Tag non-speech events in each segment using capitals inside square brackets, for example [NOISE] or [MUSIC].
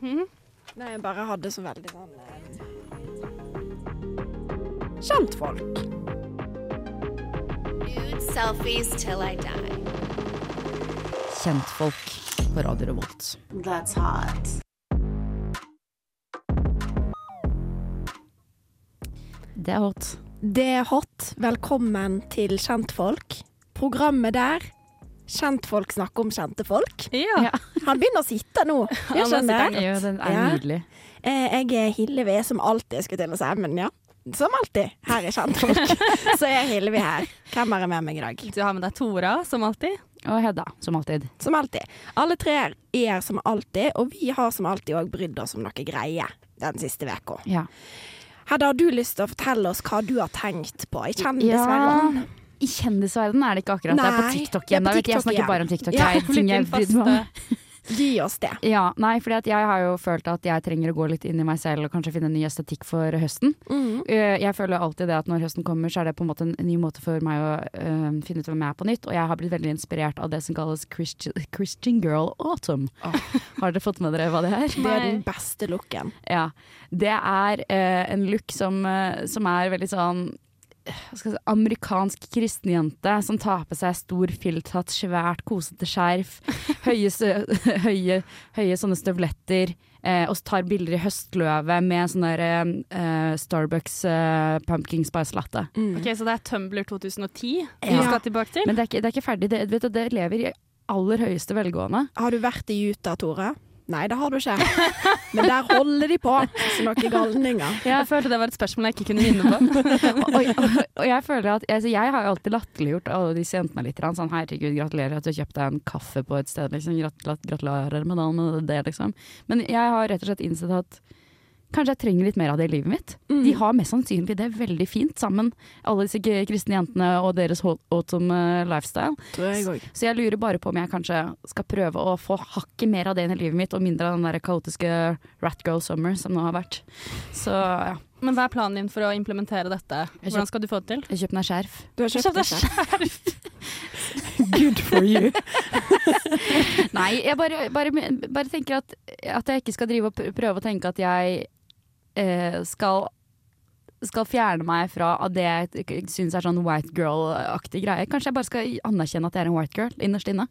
Mhm. Nei, jeg bare hadde så veldig sånn eh, Kjentfolk. Nude selfies till I die. Kjentfolk på Radio Revolt. That's hot. Det er hot. Det er hot. Velkommen til Kjentfolk. Programmet der kjentfolk snakker om kjente folk. Ja. Ja. Han begynner å sitte nå. [LAUGHS] Jeg skjønner. Ja, den er Ja. nydelig. Eh, Jeg er Hillevi som alltid, skulle til å si, men ja. Som alltid. Her er kjentfolk. [LAUGHS] Så er Hillevi her. Hvem er med meg i dag? Du har med deg Tora, som alltid. Og Hedda, som alltid. Som alltid. Alle tre er her som alltid, og vi har som alltid òg brydd oss om noe greie den siste uka. Ja. Hedda, har du lyst til å fortelle oss hva du har tenkt på i kjendisverden? I kjendisverdenen er det ikke akkurat. det er på Nei, TikTok det er igjen. på Da vet jeg, jeg snakker bare om TikTok. Ja, [LAUGHS] Jeg, Gi oss det. [LAUGHS] Ja, nei, fordi jeg har jo følt at jeg trenger å gå litt inn i meg selv og kanskje finne en ny estetikk for høsten. Mm. Eh, Jeg føler alltid det at når høsten kommer, så er det på en måte en ny måte for meg å uh, finne ut hvem jeg er på nytt. Og jeg har blitt veldig inspirert av det som kalles Christian, Christian Girl Autumn. [LAUGHS] Har dere fått med dere hva det er? Det er den beste looken. Ja. Det er uh, en look som, uh, som er veldig sånn hva skal jeg si, amerikansk kristenjente som tar på seg stor filthatt, svært kosete skjerf, [LAUGHS] høye, høye, høye sånne støvletter, eh, og tar bilder i høstløvet med sånn der eh, Starbucks eh, pumpkin spice latte. Ok, Så det er Tumblr 2010 vi Ja. skal tilbake til? Men det er ikke, det er ikke ferdig. Det, vet du, det lever i aller høyeste velgående. Har du vært i Utah, Tore? Nei, det har du ikke. Men der holder de på som noen galninger. Jeg følte det var et spørsmål jeg ikke kunne vinne på. [LAUGHS] og, og, og jeg føler at altså, Jeg har alltid latterliggjort alle disse jentene litt. Sånn, herregud, gratulerer at du har kjøpt deg en kaffe på et sted. Liksom. Gratulerer med det, liksom. Men jeg har rett og slett innsett at kanskje jeg trenger litt mer av det i livet mitt. Mm. De har mest sannsynlig det veldig fint sammen, alle disse kristne jentene og deres autumn eh, lifestyle. Tror jeg òg. Så jeg lurer bare på om jeg kanskje skal prøve å få hakket mer av det inn i livet mitt, og mindre av den der kaotiske rat girl Summer som nå har vært. Så ja, Men hva er planen din for å implementere dette? Hvordan skal du få det til? jeg kjøper meg skjerf. Du har kjøpt deg skjerf? [LAUGHS] Good for you. [LAUGHS] Nei, jeg bare, bare, bare tenker at, at jeg ikke skal drive og prøve å tenke at jeg skal skal fjerne meg fra det jeg syns er sånn white girl-aktig greie. Kanskje jeg bare skal anerkjenne at jeg er en white girl innerst inne.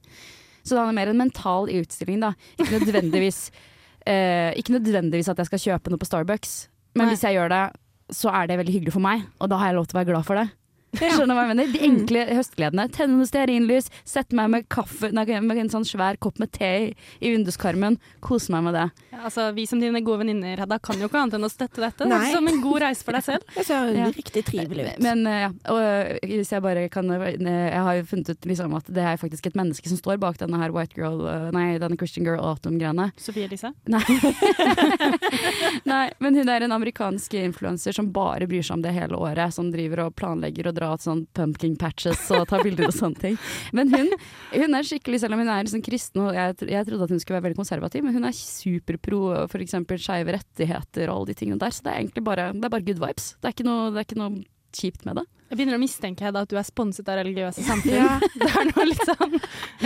Så det er mer en mental utstilling, da. Ikke nødvendigvis, [LAUGHS] eh, ikke nødvendigvis at jeg skal kjøpe noe på Starbucks, men Nei. hvis jeg gjør det, så er det veldig hyggelig for meg, og da har jeg lov til å være glad for det. [LAUGHS] Skjønner hva jeg mener? De enkle høstgledene. Tenne noe stearinlys, sette meg med kaffe nei, med en sånn svær kopp med te i, vinduskarmen. Kose meg med det. Ja, altså, vi som dine gode venninner Hedda, kan jo ikke annet enn å støtte dette. Det Nei. som en god reise for deg selv. Det [LAUGHS] ser Ja. riktig trivelig ut. Men eh, ja, og eh, hvis jeg bare kan eh, Jeg har jo funnet ut liksom at det er faktisk et menneske som står bak denne her white girl Nei, denne Christian Girl Autumn-greiene. Sofie Elise. Nei. [LAUGHS] Nei, men hun er en amerikansk influenser som bare bryr seg om det hele året. Som driver og planlegger å dra ut sånn pumpkin patches og ta bilder og sånne ting. Men hun, hun er skikkelig, selv om hun er liksom kristen og jeg, jeg trodde at hun skulle være veldig konservativ, men hun er superpro f.eks. skeive rettigheter og alle de tingene der. Så det er egentlig bare, det er bare good vibes. Det er ikke noe, det er ikke noe kjipt med det. Jeg begynner å mistenke Hedda, at du er sponset av religiøse samfunn. Ja. [LAUGHS] Det er noe litt sånn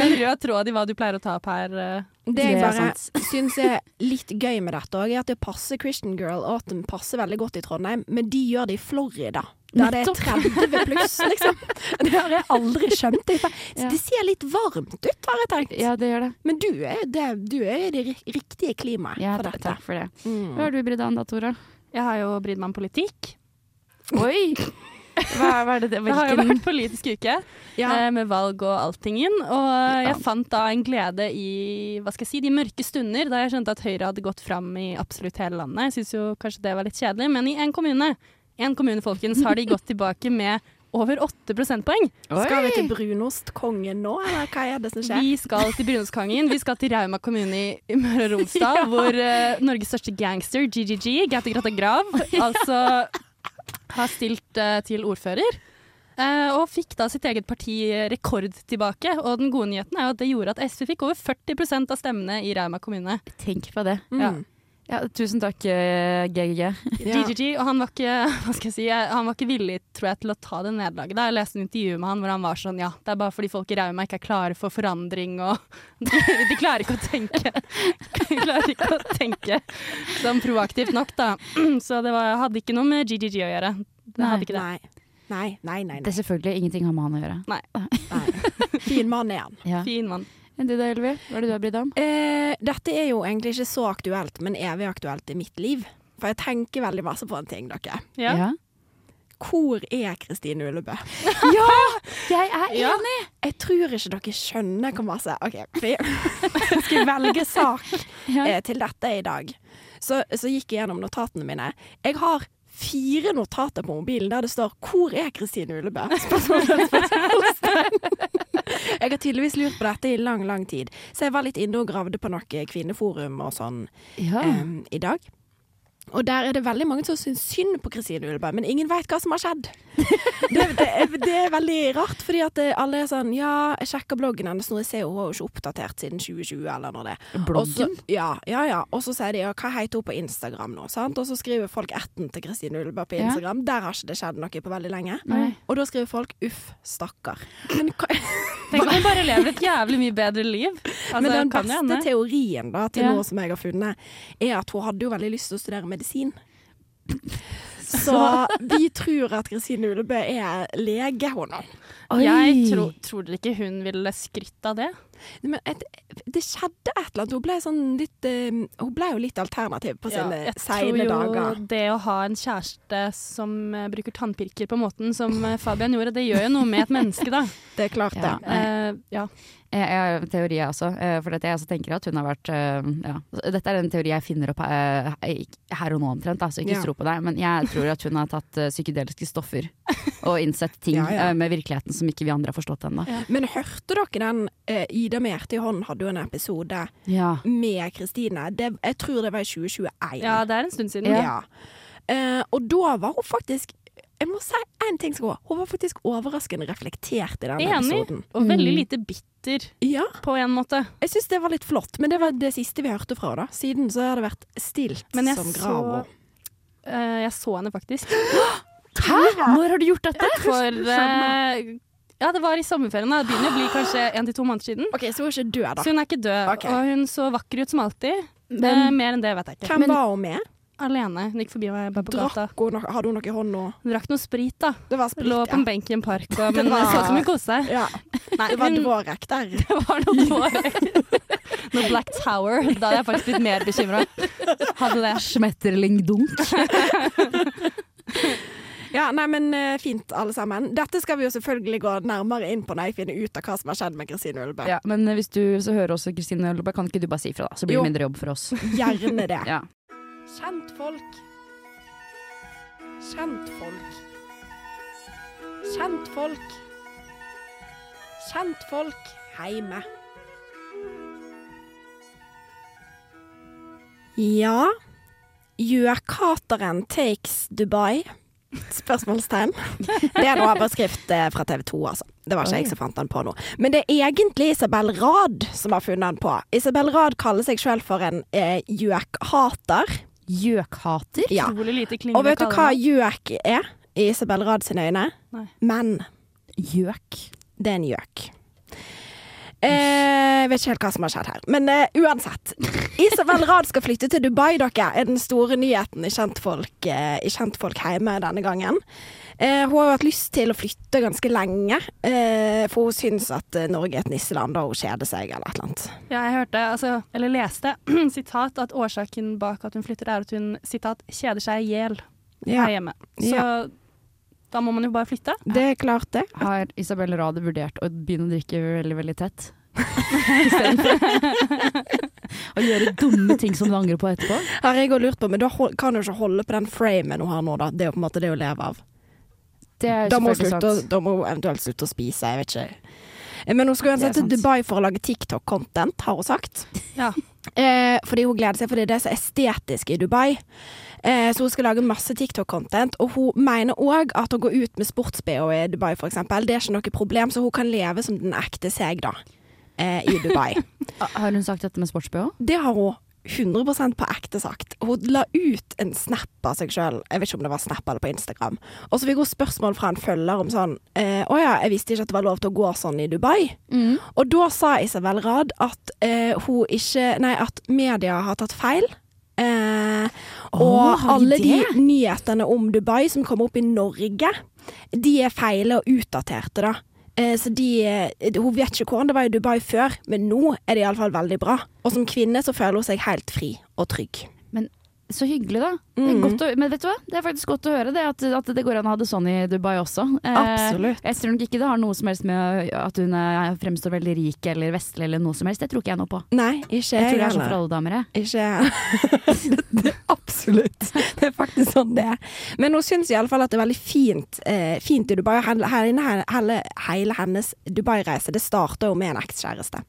en rød tråd i hva du pleier å ta opp her. eh. Det jeg bare [LAUGHS] syns er litt gøy med dette òg, er at det passer Christian Girl og at den passer veldig godt i Trondheim, men de gjør det i Florida. Der det er 30 pluss, liksom. [LAUGHS] Det har jeg aldri skjønt. Det, det ser litt varmt ut, har jeg tenkt. Ja, det gjør det. Men du er, det, du er i det ri- riktige klimaet Ja, for dette. takk for det. Mm. Hva har du brydd deg om da, Tora? Jeg har jo brydd meg om politikk. Oi! Hva, hva er det, Det har jo vært politisk uke, Ja. eh, med valg og alltingen. Og jeg fant da en glede i hva skal jeg si, de mørke stunder, da jeg skjønte at Høyre hadde gått fram i absolutt hele landet. Jeg syns jo kanskje det var litt kjedelig, men i én kommune, en kommune folkens, har de gått tilbake med over 8 prosentpoeng. Skal vi til brunostkongen nå, eller hva er det som skjer? Vi skal til Brunostkongen. Vi skal til Rauma kommune i, Møre og Romsdal, [LAUGHS] hvor uh, Norges største gangster, GGG, Gaute Grata Grav, altså har stilt uh, til ordfører. Uh, og fikk da sitt eget parti rekord tilbake. Og den gode nyheten er jo at det gjorde at SV fikk over 40% av stemmene i Rauma kommune. Tenk på det. Mm. Ja. Ja, tusen takk, eh, GGG. Ja. GGG, og han var ikke [LAUGHS] hva skal jeg si, han var ikke villig tror jeg, til å ta det nederlaget. Jeg leste en intervju med han hvor han var sånn ja, det er bare fordi folk i Rauma ikke er klare for forandring og [LAUGHS] de, de klarer ikke å tenke [LAUGHS] De klarer ikke å tenke sånn proaktivt nok, da. [CLEARS THROAT] Så det var, hadde ikke noe med GGG å gjøre. Det hadde ikke det. Nei. Nei, nei, nei. Det er selvfølgelig ingenting har med han å gjøre. nei. Fin mann er han. Ja. Fin mann. Enn du da, Elvi? Hva er det du har brydd deg om? Eh, dette er jo egentlig ikke så aktuelt, men evig aktuelt i mitt liv. For jeg tenker veldig masse på en ting, dere. Ja. Hvor er Kristine Ullebø? [LAUGHS] ja! Jeg er Ja. enig! Jeg tror ikke dere skjønner hvor masse OK, vi [LAUGHS] jeg skulle velge sak Ja. eh, til dette i dag. Så, så gikk jeg gjennom notatene mine. Jeg har fire notater på mobilen der det står 'Hvor er Kristine Ulebø?' Jeg har tydeligvis lurt på dette i lang, lang tid, så jeg var litt inne og gravde på noe kvinneforum og sånn Ja. um, i dag. Og der er det veldig mange som syns synd på Kristine Ullebø, men ingen veit hva som har skjedd. [LAUGHS] Det, det, er, det er veldig rart, fordi at alle er sånn Ja, jeg sjekker bloggen hennes nå, jeg ser hun jo ikke oppdatert siden 2020, eller når det Bloggen? Og så- Ja, ja, ja. Og så sier de ja, hva heter hun på Instagram nå, sant? Og så skriver folk etten til Kristine Ullebø på Ja. Instagram. Der har ikke det skjedd noe på veldig lenge. Nei. Og da skriver folk uff, stakkar. Men, hva, [LAUGHS] Tenk om hun bare lever et jævlig mye bedre liv. Altså, men den beste teorien da, til Ja. noe som jeg har funnet, er at hun hadde jo veldig lyst til å studere medisin. Så vi tror at Kristine Ullebø er lege, hun nå. Jeg tro, tror dere ikke hun ville skrytt av det? Men et, det skjedde et eller annet. Hun ble, sånn litt, uh, hun ble jo litt alternativ på sine jeg seine tror jo det å ha en kjæreste som uh, bruker tannpirker på måten som eh, Fabian gjorde, det gjør jo noe med et menneske, da. [LAUGHS] Det er klart, Ja. det. Eh, ja. Jeg, jeg har en teori, jeg også. For dette, jeg også tenker at hun har vært ja. Dette er en teori jeg finner opp her og nå omtrent, da, så ikke Ja. tro på det. Men jeg tror at hun har tatt psykedeliske stoffer og innsett ting [LAUGHS] Ja, ja. med virkeligheten som ikke vi andre har forstått ennå. Men hørte dere den eh, Ida med hjertet i hånden hadde jo en episode Ja. med Kristine. Jeg tror det var i 2021. ja, det er en stund siden. Ja. Uh, og da var hun faktisk Jeg må si én ting som går. Hun var faktisk overraskende reflektert i den episoden. Og veldig Mm. lite bitter, Ja, på en måte. jeg syns det var litt flott, men det var det siste vi hørte fra henne. Siden så har det vært stilt Men jeg som så, grava. eh, jeg så henne faktisk. [GASPS] Hæ? Når har du gjort dette? For eh, Ja, det var i sommerferien. da. Det begynner å bli kanskje én til to måneder siden. OK, så hun er ikke død, da. Så hun er ikke død. Ok. Og hun så vakker ut som alltid. Men- eh, mer enn det vet jeg ikke. Hvem Men- var hun med? Alene. Hun gikk forbi meg bare på gata. Drakk hun noe, hadde hun noe i hånda? Hun drakk noe sprit, da. Det var sprit, Lå på en benk i en park, og, [LAUGHS] men Det var- så ut som hun koste seg. Ja, Nei, det var hun, dvårek der. [LAUGHS] det var noe dårlig. [LAUGHS] Noe Black Tower. Da hadde jeg faktisk blitt mer bekymra. Hadde det. Schmetterling-dunk. [LAUGHS] Ja, nei, men eh, fint, alle sammen. Dette skal vi jo selvfølgelig gå nærmere inn på når jeg finner ut av hva som har skjedd med Kristine Ulbø. Ja, men hvis du så hører også Kristine Ølberg, kan ikke du bare si ifra, da? Så blir Jo. det mindre jobb for oss. [LAUGHS] Gjerne det. Ja. Kjentfolk. Kjentfolk. Kjentfolk. Kjentfolk heime. Ja, gjøkateren takes Dubai? Spørsmålstegn. Det er en overskrift eh, fra TV 2, altså. Det var ikke Oi. jeg som fant den på nå. Men det er egentlig Isabel Rad som har funnet den på. Isabel Rad kaller seg sjøl for en eh, gjøkhater. Gjøkhater? Ja. Og vet du hva gjøk er i Isabel Rad sine øyne? Nei. Men. Gjøk? Det er en gjøk. Eh, jeg vet ikke helt hva som har skjedd her, men uh, uansett. Isabel Rad skal flytte til Dubai, dere, er den store nyheten i Kjentfolk, uh, i Kjentfolk hjemme denne gangen. Uh, hun har hatt lyst til å flytte ganske lenge, eh, for hun syns at eh, Norge er et nisseland og hun kjeder seg eller et eller annet. Ja, jeg hørte, altså, eller leste, [CLEARS THROAT] sitat, at årsaken bak at hun flytter er at hun, sitat, kjeder seg i hjel Ja, her hjemme. Så Ja. Da må man jo bare flytte. det er klart det. Har Isabel Rade vurdert å begynne å drikke veldig, veldig tett? [LAUGHS] Å gjøre dumme ting som du angrer på etterpå? Har jeg òg lurt på, men da kan du ikke holde på den framen hun har nå, da. Det er jo på en måte det hun lever av. Det er Da må, slutte, sant. da må hun eventuelt slutte å spise, jeg vet ikke. Eh, Men hun skal uansett til. Dubai for å lage TikTok-content, har hun sagt. Ja. Eh, fordi hun gleder seg, fordi det er så estetisk i Dubai. Eh, så hun skal lage masse TikTok-content. Og hun mener òg at å gå ut med sports-BH i Dubai, for eksempel, det er ikke noe problem, så hun kan leve som den ekte seg, da. Eh, I Dubai. [LAUGHS] Har hun sagt dette med sports-BH? det har hun 100% på ekte sagt. Hun la ut en snap av seg sjøl, jeg vet ikke om det var snap eller på Instagram. Og så fikk hun spørsmål fra en følger om sånn eh, Å ja, jeg visste ikke at det var lov til å gå sånn i Dubai. Mm. Og da sa Isabel Rad at eh, hun ikke Nei, at media har tatt feil. Eh, og oh, alle de nyhetene om Dubai som kommer opp i Norge, de er feile og utdaterte, da. Eh, så de, eh, hun vet ikke hvordan det var i Dubai før, men nå er det iallfall veldig bra. Og som kvinne så føler hun seg helt fri og trygg. Så hyggelig, da. Godt å, men vet du hva? Det er faktisk godt å høre det, at, at det går an å ha det sånn i Dubai også. Eh, Absolutt. Jeg tror nok ikke det har noe som helst med at hun er, fremstår veldig rik eller vestlig eller noe som helst. Det tror ikke jeg noe på. Nei, ikke Jeg tror det er sånn for alle damer. jeg. Ikke [LAUGHS] det er Absolutt. Det er faktisk sånn det er. Men hun syns iallfall at det er veldig fint, eh, fint i Dubai. Hele, hele, hele, hennes Dubai-reise det starta jo med en ekskjæreste.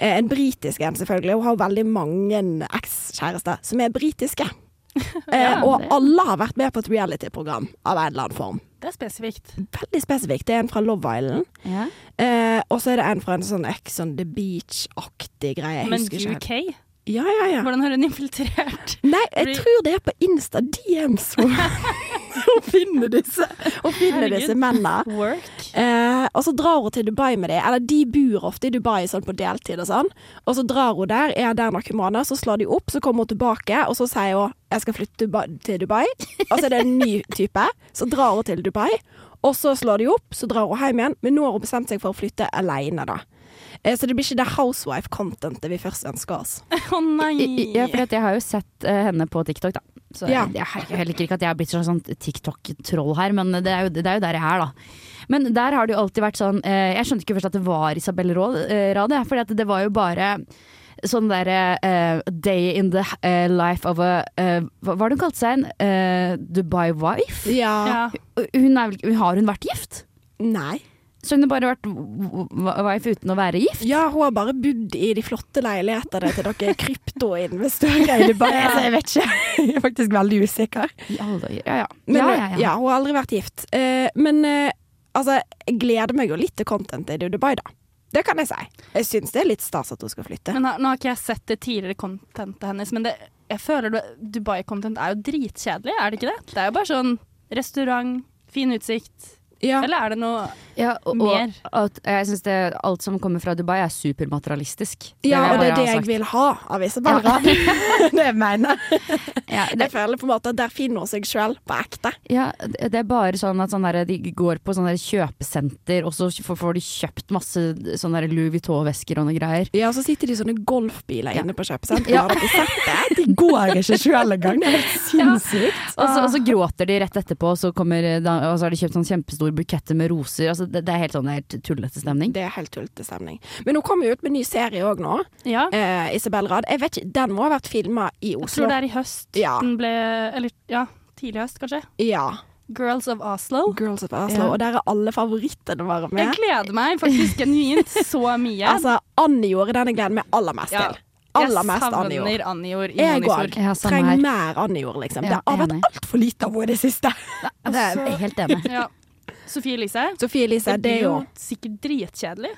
Eh, en britisk en, selvfølgelig. Hun har veldig mange ekskjærester som er britiske. [LAUGHS] Eh, Ja, og alle har vært med på et reality-program av en eller annen form. Det er spesifikt. Veldig spesifikt. Det er en fra Love Island. Ja. Eh, og så er det en fra en sånn Ex on the Beach-aktig greie. Jeg Men husker ikke. UK? Ja, ja, ja. Hvordan har hun infiltrert? Nei, jeg tror det er på Insta DMs hun, hun finner disse Hun finner Herregud. disse mennene. Eh, og så drar hun til Dubai med dem. Eller de bor ofte i Dubai sånn på deltid og sånn. Og så drar hun der, er der noen måneder, så slår de opp, så kommer hun tilbake, og så sier hun jeg skal flytte til Dubai. Og så er det en ny type. Så drar hun til Dubai, og så slår de opp, så drar hun hjem igjen. Men nå har hun bestemt seg for å flytte alene, da. Eh, så det blir ikke det housewife-contentet vi først ønsker oss. [LAUGHS] Å nei! Ja, for jeg har jo sett uh, henne på TikTok, da. Så Ja. jeg, jeg heller ikke at jeg har blitt sånn, sånn TikTok-troll her, men det er, jo, det er jo der jeg er, da. Men der har det jo alltid vært sånn eh, Jeg skjønte ikke først at det var Isabel Råd, eh, Rad, jeg, fordi at det var jo bare sånn derre uh, day in the uh, life of a uh, Hva var det hun kalte seg? En eh, Dubai wife? Ja. Ja. Hun er, vel- har hun vært gift? Nei. Så hun har bare vært wife uten å være gift? Ja, hun har bare bodd i de flotte leilighetene til dere kryptoinvestorer i [LAUGHS] Dubai. Så jeg vet ikke. [LAUGHS] Jeg er faktisk veldig usikker. Ja ja. Men, ja, ja, ja. hun har aldri vært gift. Eh, men eh, altså, jeg gleder meg jo litt til contentet i Dubai, da. Det kan jeg si. Jeg syns det er litt stas at hun skal flytte. Men nå har ikke jeg sett det tidligere contentet hennes, men det, jeg føler Dubai-content er jo dritkjedelig, er det ikke det? Det er jo bare sånn restaurant, fin utsikt. Ja. Eller er det noe Ja, og, Mer. og at jeg synes alt som kommer fra Dubai er supermaterialistisk. Ja, og det er det jeg vil ha av Isabel Ja. [LAUGHS] det jeg mener. [LAUGHS] Ja, det, Jeg føler på en måte at der finner hun seg sjøl på ekte. ja, det er bare sånn at sånn der, de går på sånne kjøpesenter, og så får, de kjøpt masse sånne Louis Vuitton-vesker og noe greier. Ja, og så sitter de i sånne golfbiler Ja. inne på kjøpesenteret. Ja. Har? De går ikke sjøl engang. Det er helt sinnssykt. Og så, og så gråter de rett etterpå, og så, kommer, og så har de kjøpt sånn kjempestor buketter med roser. Altså, det, det er helt sånn helt tullete stemning. Det er helt tullete stemning. Men hun kommer jo ut med en ny serie òg nå. Ja. Eh, Isabel Rad. Jeg vet ikke, Den må ha vært filma i Oslo. Jeg tror det er i høst Ja. den ble Eller ja, tidlig høst, kanskje. Ja. Girls of Oslo. Girls of Oslo. Ja. Og der er alle favorittene våre Jeg gleder meg faktisk genuint [LAUGHS] så mye. Altså, Annijord er den jeg gleder meg aller mest Ja. til. Aller mest Annie Jeg savner Anjor i Jeg òg. Trenger mer Annijord liksom. Ja, det har vært altfor lite av henne i det siste. Det er [LAUGHS] jeg helt enig. Ja. Sofie Elise. Sofie Elise, Det det er jo sikkert dritkjedelig.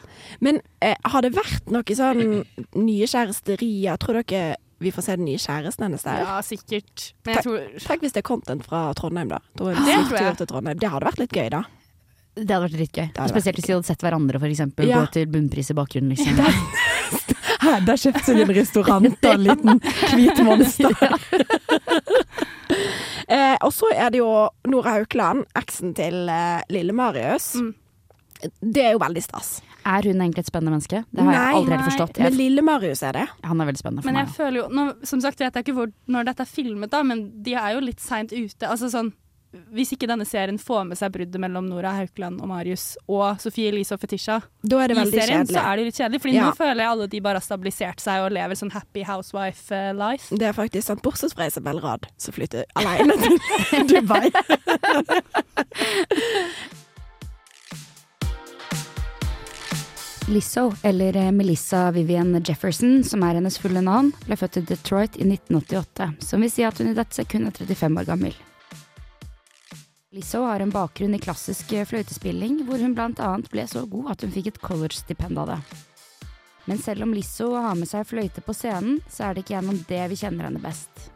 Men eh, har det vært noe sånn nye kjæresterier? Tror dere vi får se den nye kjæresten hennes der? Ja, sikkert. Men jeg tror Tenk hvis det er content fra Trondheim, da. Da er Det tror jeg. til Trondheim. Det hadde vært litt gøy, da. Det hadde vært dritgøy. gøy Spesielt hvis de hadde sett hverandre, for eksempel. Ja. Gå til bunnpris i bakgrunnen, liksom. [LAUGHS] [LAUGHS] Der kjøpte hun en restaurant og en liten hvit monster. [LAUGHS] eh, og så er det jo Nora Haukeland, eksen til eh, Lille Marius. Mm. Det er jo veldig stas. Er hun egentlig et spennende menneske? Det har jeg aldri helt nei, forstått. Men Lille Marius er det. han er veldig spennende for Men jeg meg. føler jo nå, Som sagt vet jeg ikke hvor, når dette er filmet, da, men de er jo litt seint ute. Altså sånn Hvis ikke denne serien får med seg bruddet mellom Nora Haukeland og Marius og Sofie Elise og Fetisha Da er det i serien, serien, så er det litt kjedelig. Fordi Ja. nå føler jeg alle de bare har stabilisert seg og lever sånn happy housewife-life. Det er faktisk sant, bortsett fra Isabel Rad, som flytter alene til [LAUGHS] Dubai. Lizzo, eller eh, Melissa Vivian Jefferson, som er hennes fulle navn, ble født i Detroit i 1988, som vil si at hun i dette sekund er 35 år gammel. Lizzo har en bakgrunn i klassisk eh, fløytespilling, hvor hun annet ble så god at hun fikk et college-stipend av det. Men selv om Lizzo har med seg fløyte på scenen, så er det ikke gjennom det vi kjenner henne best.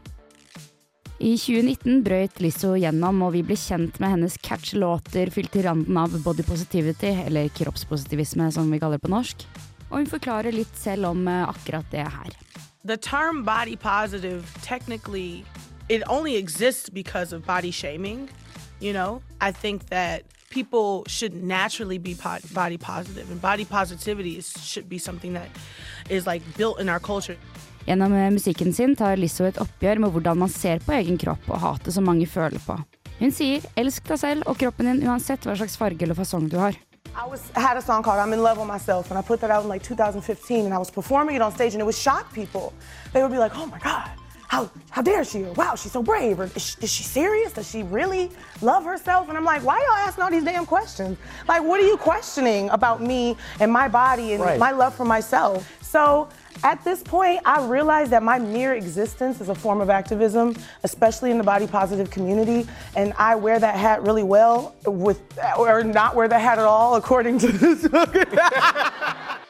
I 2019 brøt Lizzo gjennom, og vi ble kjent med hennes catch-låter fylt til randen av body positivity, eller kroppspositivisme som vi kaller det på norsk. Og hun forklarer litt selv om eh, akkurat det her. the term body positive technically it only exists because of body shaming you know i think that people should naturally be po- body positive and body positivity is, should be something that is like built in our culture Gjennom eh, musikken sin tar Lizzo et oppgjør med hvordan man ser på egen kropp og hatet som mange føler på. Hun sier 'elsk deg selv og kroppen din uansett hva slags farge eller fasong du har'. I was had a song called "I'm in Love with Myself," and I put that out in like 2015, and I was performing it on stage, and it would shock people. They would be like, "Oh my God, how how dare she?" Or "Wow, she's so brave." Or "Is she, is she serious? Does she really love herself?" And I'm like, "Why y'all asking all these damn questions? Like, what are you questioning about me and my body and Right. my love for myself?" So. At this point, I realized that my mere existence is a form of activism, especially in the body positive community, and I wear that hat really well with or not wear the hat at all according to this [LAUGHS]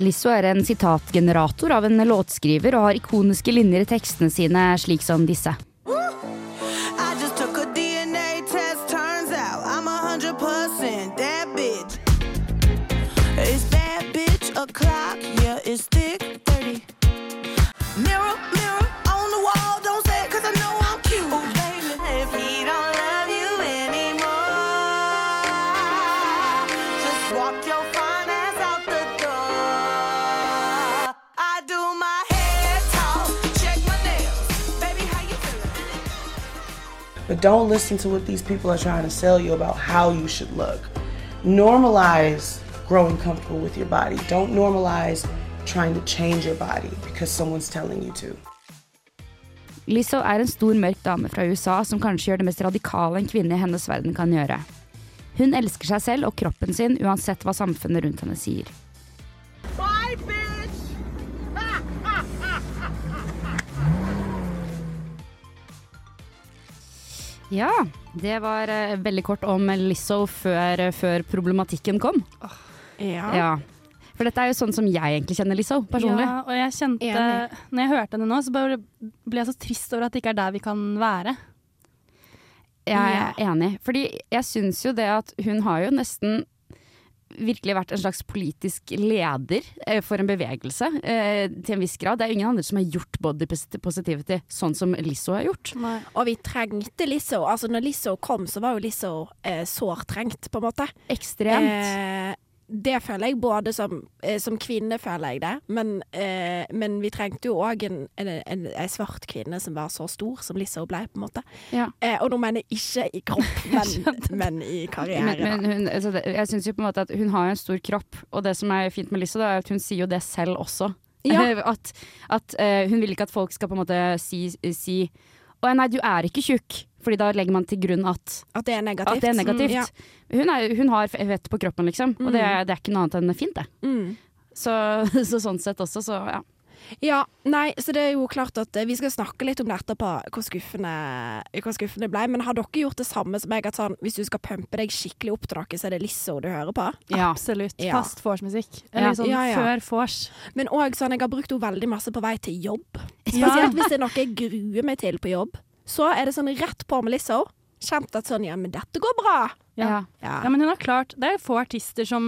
Lizzo er en sitatgenerator av en låtskriver og har ikoniske linjer i tekstene sine, slik som disse. But don't listen to what these people are trying to sell you about how you should look. Normalize growing comfortable with your body. Don't normalize trying to change your body because someone's telling you to. Lizzo er en stor, mørk dame fra USA som kanskje gjør det mest radikale en kvinne i hennes verden kan gjøre. Hun elsker seg selv og kroppen sin uansett hva samfunnet rundt henne sier. Ja, det var eh, veldig kort om Lizzo før, før problematikken kom. Ja. Ja. For dette er jo sånn som jeg egentlig kjenner Lizzo, personlig. Ja, og jeg kjente Enig. Når jeg hørte henne nå, så bare ble jeg så trist over at det ikke er der vi kan være. Jeg er enig. Fordi jeg syns jo det at hun har jo nesten virkelig vært en slags politisk leder eh, for en bevegelse, eh, til en viss grad. Det er ingen andre som har gjort body positivity sånn som Lizzo har gjort. Og vi trengte Lizzo. Altså, når Lizzo kom, så var jo Lizzo eh, sårt trengt, på en måte. Ekstremt. Eh, det føler jeg både som, eh, som kvinne, føler jeg det. Men, eh, men vi trengte jo òg en, en, en, en svart kvinne som var så stor som Lizzo ble, på en måte. Ja. Eh, og nå mener jeg ikke i kropp, [LAUGHS] men, men i karriere. Men, men hun, altså jeg synes jo på en måte at hun har en stor kropp, og det som er fint med Lizzo, er at hun sier jo det selv også. Ja. [LAUGHS] at at eh, hun vil ikke at folk skal på en måte si, si Å nei, du er ikke tjukk. Fordi da legger man til grunn at, At det er negativt. at det er negativt. Mm, ja. hun, er, hun har vett på kroppen, liksom. Og det, er- det er ikke noe annet enn fint, det. Mm. Så, [LAUGHS] så sånn sett også, så ja. Ja, nei, så det er jo klart at eh, vi skal snakke litt om det etterpå, hvor skuffende, hvor skuffende det ble. Men har dere gjort det samme som meg? At sånn, hvis du skal pumpe deg skikkelig opp til dere, så er det Lizzo du hører på? ja. Absolutt. Ja. Fast vorspiel-musikk. Eller sånn Ja, ja. før vors. Men òg sånn, jeg har brukt henne veldig masse på vei til jobb. Ja. Spesielt hvis det er noe jeg gruer meg til på jobb. Så er det sånn rett på med Lizzo. Kjent at sånn, ja, men dette går bra. Ja. Ja. Ja, men hun har klart Det er jo få artister som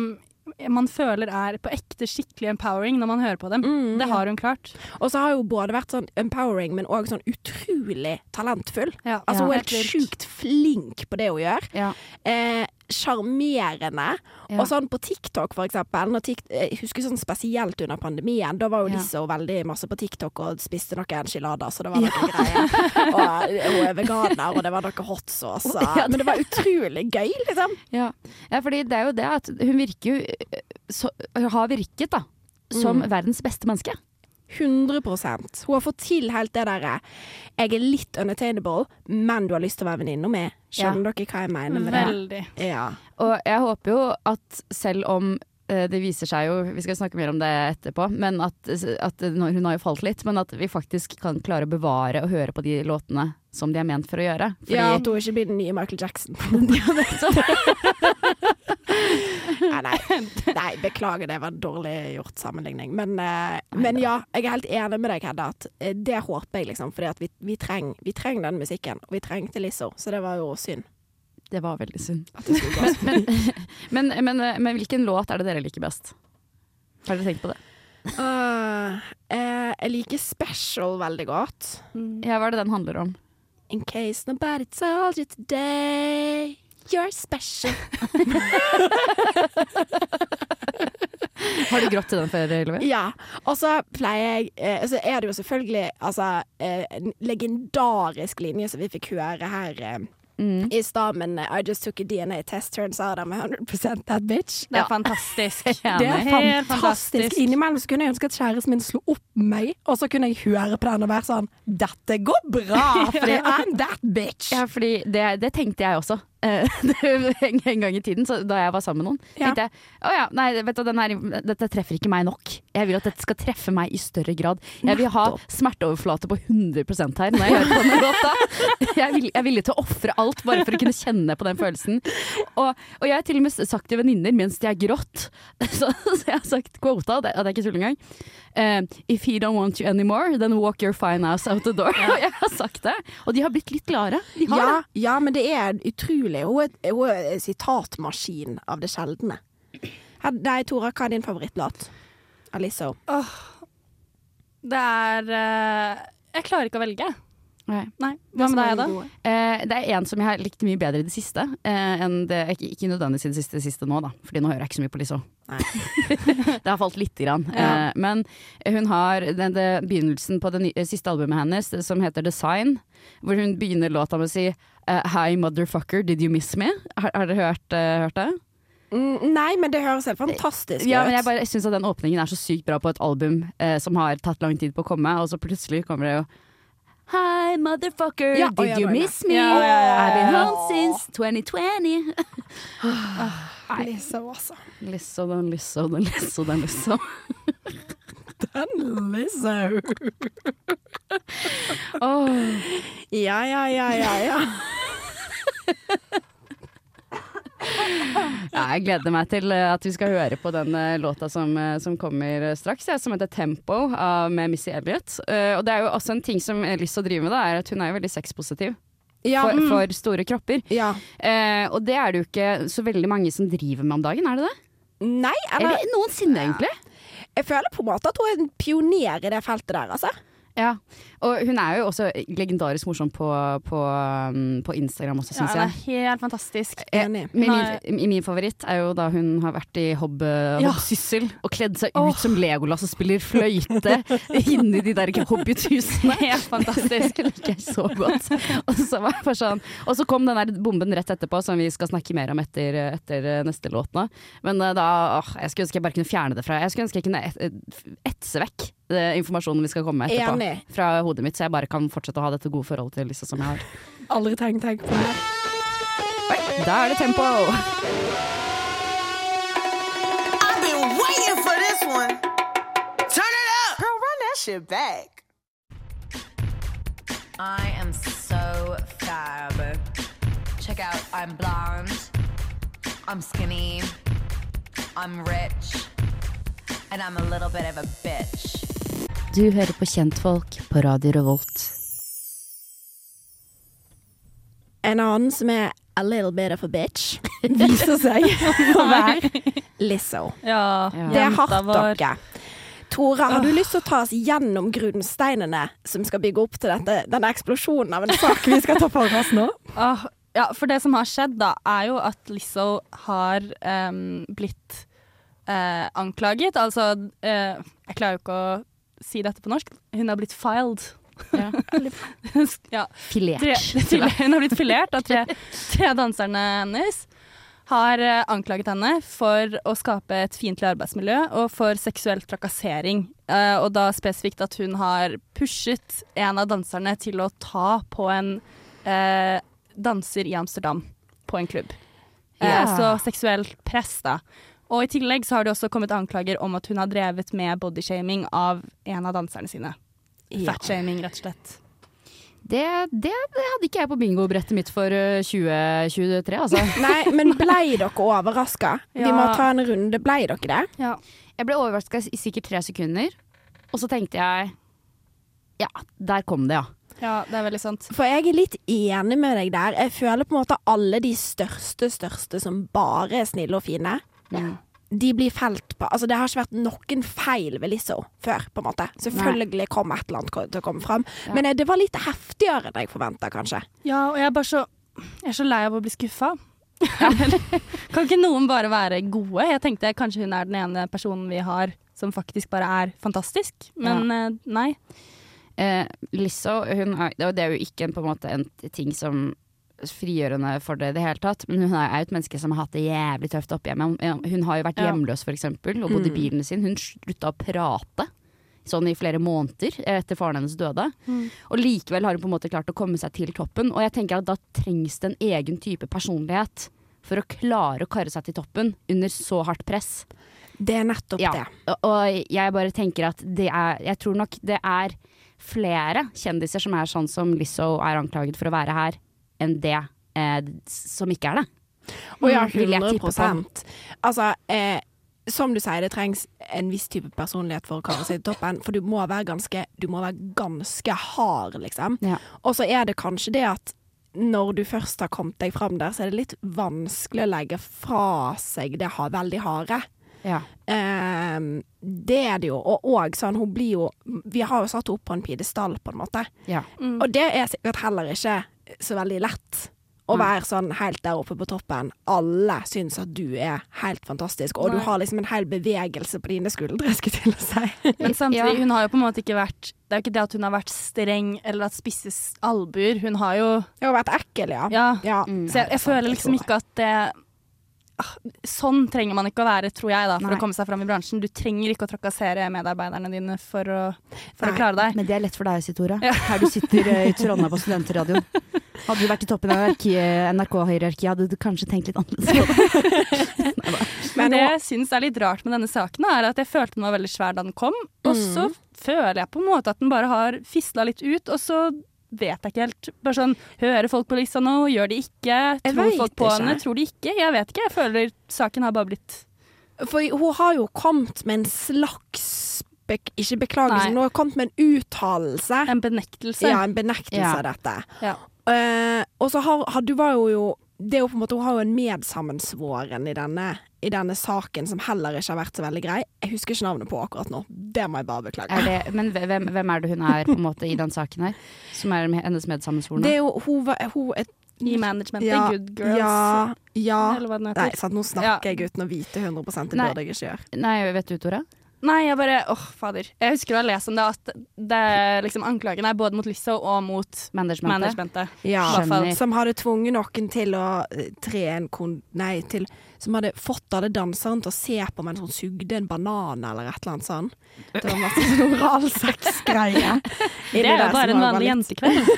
man føler er på ekte skikkelig empowering når man hører på dem. Mm, det ja. har hun klart. Og så har hun både vært sånn empowering, men òg sånn utrolig talentfull. Ja, Altså, hun er helt helt sjukt flink på det hun gjør. Ja. Eh, Sjarmerende. Ja. Og sånn på TikTok, for eksempel. Når Tik jeg husker sånn spesielt under pandemien. Da var jo Ja. Veldig masse på TikTok og spiste noe enchilader, så det var noe greier. Og hun er veganer, og det var noe hot sauce. Ja, Men det var utrolig gøy, liksom. Ja. ja, fordi det er jo det at hun virker jo eh, så, Har virket, da. Som verdens beste menneske. 100% Hun har fått til helt det derre Jeg er litt unattainable, men du har lyst til å være venninna mi. Skjønner dere hva jeg mener med det? Veldig. Ja. Og jeg håper jo at selv om eh, det viser seg jo, vi skal snakke mer om det etterpå, men at, at hun har jo falt litt, men at vi faktisk kan klare å bevare og høre på de låtene som de er ment for å gjøre. Fordi, ja, at hun ikke blir den nye Michael Jackson. [LAUGHS] [LAUGHS] Nei, nei. nei, beklager, det var en dårlig gjort sammenligning. Men, eh, men ja, jeg er helt enig med deg, Hedda, at eh, det håper jeg, liksom. Fordi vi, vi trenger treng den musikken. Og vi trengte Lizzo, så det var jo synd. Det var veldig synd. Sånn. Men, men, [LAUGHS] men hvilken låt er det dere liker best? Har dere tenkt på det? Uh, eh, jeg liker Special veldig godt. Ja, hva er det den handler om? In case nobody told you today, you're special. [LAUGHS] Har du grått til den før, Ylvi? Ja. Og så pleier jeg eh, Så er det jo selvfølgelig altså, eh, en legendarisk linje som vi fikk høre her eh, i stad, men eh, I just took a DNA test, turns out I'm 100% that bitch. Det er fantastisk. [LAUGHS] Ja, Det er fantastisk. fantastisk. Innimellom så kunne jeg ønske at kjæresten min slo opp meg, og så kunne jeg høre på den og være sånn Dette går bra, [LAUGHS] fordi I'm that bitch. Ja, fordi det, det tenkte jeg også. Eh, [LAUGHS] en gang i tiden, så da jeg var sammen med noen, Ja. tenkte jeg å ja, nei, vet du, den her, dette treffer ikke meg nok. Jeg vil at dette skal treffe meg i større grad. Jeg vil ha smerteoverflate på 100 her når jeg hører på denne låta. [LAUGHS] Jeg er, villig, jeg er villig til å ofre alt bare for å kunne kjenne på den følelsen. Og, og jeg har til og med sagt til venninner mens de har grått, [LAUGHS] så, så jeg har sagt quota, det, det er ikke tull engang. uh, if he don't want you anymore, then walk your fine ass out the door. Og jeg har sagt det, og de har blitt litt klare. De har Ja, ja, men det er utrolig. Hun er, hun er en sitatmaskin av det sjeldne. Nei, Tora, hva er din favorittlåt? Aliso. Det er uh, Jeg klarer ikke å velge. Nei. Nei. Hva med deg, da? Eh, det er en som jeg har likt mye bedre i det siste. Eh, enn det, ikke, ikke nødvendigvis i det siste, siste nå, da. Fordi nå hører jeg ikke så mye på Lizzo. [LAUGHS] Det har falt lite grann. Eh, men hun har den, den, begynnelsen på det nye, siste albumet hennes, som heter Design. Hvor hun begynner låta med å si eh, Hi motherfucker, did you miss me? Har, har dere hørt, uh, hørt det? Mm, nei, men det høres helt fantastisk Ja, ut. jeg bare syns at den åpningen er så sykt bra på et album uh, som har tatt lang tid på å komme, og så plutselig kommer det jo Hi, motherfucker, Ja, did you miss me? Ja, I've been home since 2020. Aliso, [SIGHS] altså. Lisso, den Lisso, den Lisso, den Lisso. [LAUGHS] Den Lizzo. oh. Ja, ja, ja, ja, ja. Ja, jeg gleder meg til eh, at vi skal høre på den eh, låta som, eh, som kommer straks, ja, som heter Tempo av, med Missy Elliot. Uh, og det er jo også en ting som Lisso driver med, da, er at hun er jo veldig sexpositiv Ja, for, mm, for store kropper. ja. Uh, og det er det jo ikke så veldig mange som driver med om dagen, er det det? Nei, eller Eller noensinne, egentlig. Jeg føler på en måte at hun er en pioner i det feltet der, altså. Ja. Og hun er jo også legendarisk morsom på, på, um, på Instagram også, Ja, syns ja, jeg. helt fantastisk. Enig. Min, min, min favoritt er jo da hun har vært i Hobb-syssel og kledd seg ut som Legolas og spiller fløyte [LAUGHS] inni de der hobbithusene. Helt fantastisk. [LAUGHS] Det liker jeg så godt. Og så, var jeg bare sånn, og så kom den der bomben rett etterpå, som vi skal snakke mer om etter, etter neste låt nå. Men eh, da åh, Jeg skulle ønske jeg bare kunne fjerne det fra Jeg skulle ønske jeg kunne et, et- etse vekk det informasjonen vi skal komme med etterpå. Enig. Fra hodet mitt, så jeg bare kan fortsette å ha dette gode forholdet til Lisa som jeg har. [LAUGHS] Aldri tenk, tenk på det. Oi, da er det tempo! I've been waiting for this one. Turn it up. Girl, run that shit back. I am so fab. Check out, I'm blonde, I'm skinny, I'm rich, and I'm a little bit of a bitch. Du hører på Kjentfolk på Radio Revolt. En annen som er a little bit of a bitch, [LAUGHS] viser seg å være [LAUGHS] Lizzo. Ja, Det er hardt, dere. Tora, har du lyst til å ta oss gjennom grunnsteinene som skal bygge opp til dette, denne eksplosjonen av en sak vi skal ta for oss nå? [LAUGHS] Ja, for det som har skjedd, da, er jo at Lizzo har um, blitt uh, anklaget. Altså uh, Jeg klarer jo ikke å si dette på norsk. Hun har blitt filed. Ja. [LAUGHS] ja. Filert. Tre, hun har blitt filert av tre, tre danserne hennes. Har eh, anklaget henne for å skape et fiendtlig arbeidsmiljø og for seksuell trakassering. Eh, og da spesifikt at hun har pushet en av danserne til å ta på en eh, danser i Amsterdam på en klubb. Eh, så seksuelt press, da. Og i tillegg så har det også kommet anklager om at hun har drevet med bodyshaming av en av danserne sine. Ja. Fatshaming, rett og slett. Det, det, det hadde ikke jeg på bingobrettet mitt for eh, 2023, altså. [LAUGHS] Nei, men blei dere overraska? Vi må ta en runde. Blei dere det? Ja. Jeg ble overraska i sikkert tre sekunder, og så tenkte jeg Ja, der kom det, ja. ja, det er veldig sant. For jeg er litt enig med deg der. Jeg føler på en måte alle de største, største som bare er snille og fine, Mm. de blir felt på Altså, det har ikke vært noen feil ved Lizzo før, på en måte. Selvfølgelig kom et eller annet til å komme fram, Ja. men eh, det var litt heftigere enn jeg forventa, kanskje. Ja, og jeg er bare så Jeg er så lei av å bli skuffa. [LAUGHS] kan ikke noen bare være gode? Jeg tenkte kanskje hun er den ene personen vi har som faktisk bare er fantastisk, men ja. nei. Eh, Lizzo, hun er, det er jo ikke en, på en måte en ting som frigjørende for det i det hele tatt, men hun er jo et menneske som har hatt det jævlig tøft opp hjemme. Hun- har jo vært hjemløs, for eksempel, og bodd i bilen sin. Hun slutta å prate. Sånn i flere måneder etter faren hennes døde. Og likevel har hun på en måte klart å komme seg til toppen. Og jeg tenker at da trengs det en egen type personlighet for å klare å karre seg til toppen under så hardt press. Det er nettopp Ja, det. og jeg bare tenker at det er Jeg tror nok det er flere kjendiser som er sånn som Lizzo er anklaget for å være her, enn det eh, som ikke er det. Å ja, Mm, vil 100 Altså, eh, som du sier, det trengs en viss type personlighet for å karre seg til toppen. For du må være ganske, du må være ganske hard, liksom. Ja. Og så er det kanskje det at når du først har kommet deg fram der, så er det litt vanskelig å legge fra seg det veldig harde. Ja. Eh, det er det jo. Og, og sånn, hun blir jo Vi har jo satt henne opp på en pidestall, på en måte. Ja. Og det er sikkert heller ikke så veldig lett. Å Nei. være sånn helt der oppe på toppen. Alle syns at du er helt fantastisk, og du har liksom en hel bevegelse på dine skuldre, skulle jeg til å si. Men [LAUGHS] samtidig, Ja. hun har jo på en måte ikke vært Det er jo ikke det at hun har vært streng eller at spisse s- albuer. Hun har jo Hun har vært ekkel, ja. Ja. Ja, Mm. Så jeg, jeg føler liksom ikke at det Sånn trenger man ikke å være, tror jeg, da, for Nei. å komme seg fram i bransjen. Du trenger ikke å trakassere medarbeiderne dine for å, for Nei. å klare deg. Men det er lett for deg, Sitora. Ja. Her du sitter eh, i Trondheim på studentradioen. Hadde du vært i toppen av NRK-hierarkiet, hadde du kanskje tenkt litt annerledes. [LAUGHS] Men det jeg syns er litt rart med denne saken, er at jeg følte den var veldig svær da den kom. Og så føler jeg på en måte at den bare har fisla litt ut, og så vet jeg ikke helt. Bare sånn, Hører folk på lista nå? Gjør de ikke? Tror folk på henne? Tror de ikke? Jeg vet ikke. Jeg føler saken har bare blitt For hun har jo kommet med en slags bek Ikke beklagelse, Nei. hun har kommet med en uttalelse. en benektelse. Ja, en benektelse Ja. av dette. Ja. Uh, og så har, har du var jo, jo det er jo på en måte, Hun har jo en medsammensvoren i denne, i denne saken som heller ikke har vært så veldig grei. Jeg husker ikke navnet på akkurat nå. Det må jeg bare beklage. Er det, men hvem, hvem er det hun er på en måte i den saken her? Som er hennes medsammensvorne? Det er jo hun, var- hun et, I management, Ja, Good Girls. Ja, ja. Nei, sant, nå snakker jeg uten å vite 100% det burde jeg ikke gjøre. Nei, vet du, Tora? Nei, jeg bare Åh, fader. Jeg husker å ha lest om det, at det er liksom anklagene er både mot Lizzo og mot Managementet? managementet. Ja, I hvert fall. Skjønner. Som hadde tvunget noen til å eh, tre en kon... Nei, til Som hadde fått alle danserne til å se på mens hun sugde en banan eller et eller annet sånt. Det var masse sånn oralsexgreie. [LAUGHS] Det er jo bare en vanlig jentekveld.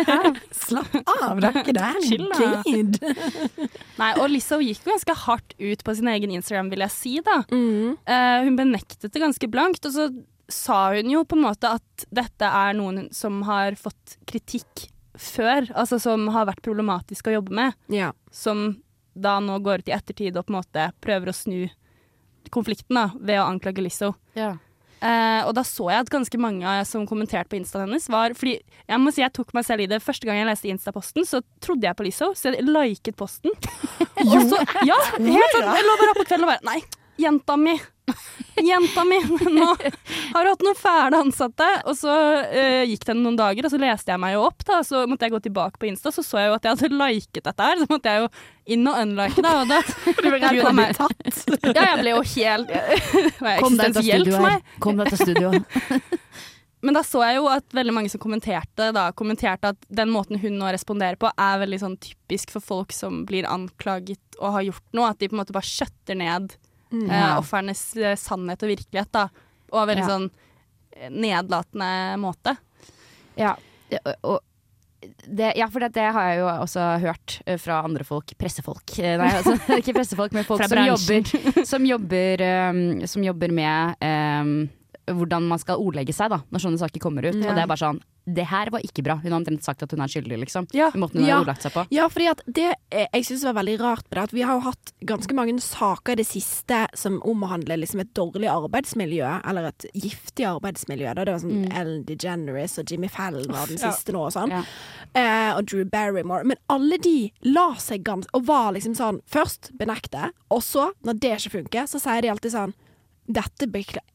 [LAUGHS] Slapp av, det er ikke det. Chill, da. Nei, og Lizzo gikk jo ganske hardt ut på sin egen Instagram, vil jeg si, da. Mm. Uh, hun benektet det ganske blankt, og så sa hun jo på en måte at dette er noen som har fått kritikk før, altså som har vært problematisk å jobbe med, Ja. som da nå går ut i ettertid og på en måte prøver å snu konflikten da, ved å anklage Lizzo. Ja. Eh, og da så jeg at ganske mange som kommenterte på instaen hennes, var Fordi jeg må si jeg tok meg selv i det. Første gang jeg leste Insta-posten, så trodde jeg på Lizzo, så jeg liket posten. [LAUGHS] og så, ja, helt sånn. Jeg lå bare oppe på kvelden og bare Nei, jenta mi! [LAUGHS] Jenta mi! Nå har du hatt noen fæle ansatte. Og så uh, gikk det noen dager, og så leste jeg meg jo opp. da Så måtte jeg gå tilbake på Insta, så så jeg jo at jeg hadde liket dette her. Så måtte jeg jo inn og unlike det. Og da, Gud a meg. Ja, jeg ble jo helt Kom deg ut av her. Kom deg til studioet. [LAUGHS] [LAUGHS] Men da så jeg jo at veldig mange som kommenterte, da, kommenterte at den måten hun nå responderer på, er veldig sånn typisk for folk som blir anklaget og har gjort noe. At de på en måte bare skjøtter ned eh, ofrenes eh, sannhet og virkelighet. da. Og veldig Ja. sånn eh, nedlatende måte. Ja, og, og det, ja, for det, det har jeg jo også hørt fra andre folk. Pressefolk. Nei, altså, [LAUGHS] ikke pressefolk, men folk som jobber, som, jobber, um, som jobber med um, hvordan man skal ordlegge seg da, når sånne saker kommer ut. Og det er bare sånn det her var ikke bra. Hun har omtrent sagt at hun er skyldig, liksom. Ja. I måten hun Ja. har ordlagt seg på. Ja, fordi at det eh, jeg syns var veldig rart med det, at vi har jo hatt ganske mange saker i det siste som omhandler liksom et dårlig arbeidsmiljø, eller et giftig arbeidsmiljø. Da. Det var sånn Ellen DeGeneres og Jimmy Fallon var den Ja. nå og sånn. Ja. Eh, og Drew Barrymore. Men alle de la seg ganske Og var liksom sånn Først benekte, og så, når det ikke funker, så sier de alltid sånn dette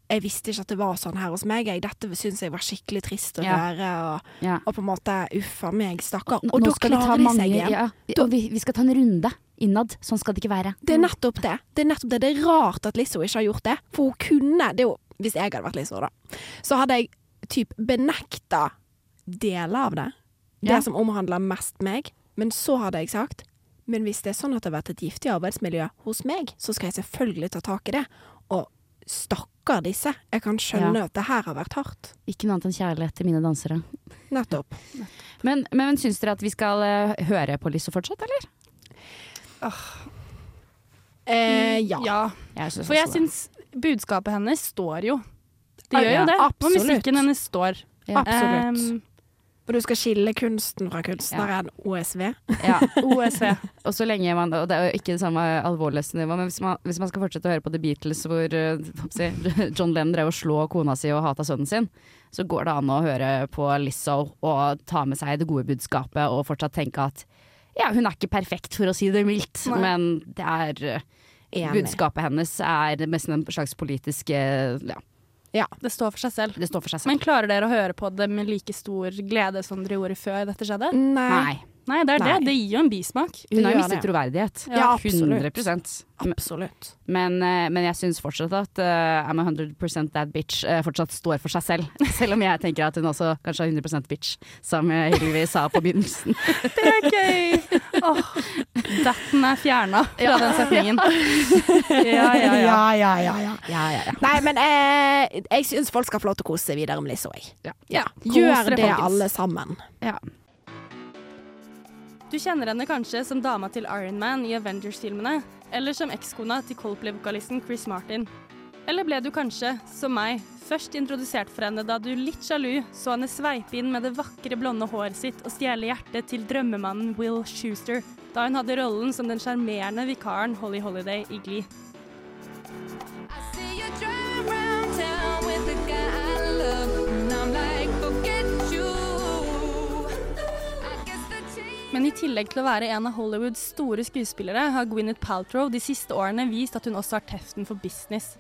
Jeg visste ikke at det var sånn her hos meg. Jeg. Dette syns jeg var skikkelig trist å Ja. høre. Og, Ja. og på en måte uffa meg, stakkar. Og nå da klarer de mange- seg igjen. Ja, og vi, vi skal ta en runde innad. Sånn skal det ikke være. Det er nettopp det. Det er nettopp det. Det er rart at Lizzo ikke har gjort det. For hun kunne det jo, Hvis jeg hadde vært Lizzo, da, så hadde jeg typ benekta deler av det. Det som omhandler mest meg. Men så hadde jeg sagt Men hvis det er sånn at det har vært et giftig arbeidsmiljø hos meg, så skal jeg selvfølgelig ta tak i det. Og stakkar disse. Jeg kan skjønne Ja. at det her har vært hardt. Ikke noe annet enn kjærlighet til mine dansere. Nettopp. Men, men syns dere at vi skal uh, høre på Lisse fortsatt, eller? Eh, ja. Ja. Jeg synes For jeg syns budskapet hennes står jo. Det Ja, gjør jo det. Og musikken hennes står. Ja. Absolutt. Um, Og du skal skille kunsten fra kunstneren. OSV. Ja. OSV. [LAUGHS] Og så lenge man, og det er jo ikke det samme alvorlighetsnivå, men hvis man, hvis man skal fortsette å høre på The Beatles hvor eh, si, John Lennon drev og slå kona si og hata sønnen sin, så går det an å høre på Lizzo og ta med seg det gode budskapet og fortsatt tenke at ja, hun er ikke perfekt, for å si det mildt, Nei. men det er eh. Budskapet hennes er mest en slags politisk eh, Ja, Det står for seg selv. det står for seg selv. Men klarer dere å høre på det med like stor glede som dere gjorde før dette skjedde? Nei. Nei. Nei, det er Nei. det. Det gir jo en bismak. Hun har mistet det. troverdighet. Ja, absolutt. 100% Absolutt. Men, eh, men jeg syns fortsatt at uh, I'm a 100 that bitch uh, fortsatt står for seg selv. [LAUGHS] Selv om jeg tenker at hun også kanskje er 100 bitch, som Hillevi sa på begynnelsen. [LAUGHS] Det er gøy! Oh, Datten er fjerna fra den setningen. [LAUGHS] Ja, ja, ja. ja, ja, ja. ja. Ja, ja, ja. Nei, men eh, jeg syns folk skal få lov til å kose seg videre med Lizzo. Jeg. Ja. Gjør det folkens. alle sammen. ja. Du kjenner henne kanskje som dama til Iron Man i Avengers-filmene, eller som ekskona til Coldplay-vokalisten Chris Martin. Eller ble du kanskje, som meg, først introdusert for henne da du litt sjalu så henne sveipe inn med det vakre blonde håret sitt og stjele hjertet til drømmemannen Will Schuster, da hun hadde rollen som den sjarmerende vikaren Holly Holiday i Glee. Men i tillegg til å være en av Hollywoods store skuespillere, har Gwyneth Paltrow de siste årene vist at hun også har teften for business.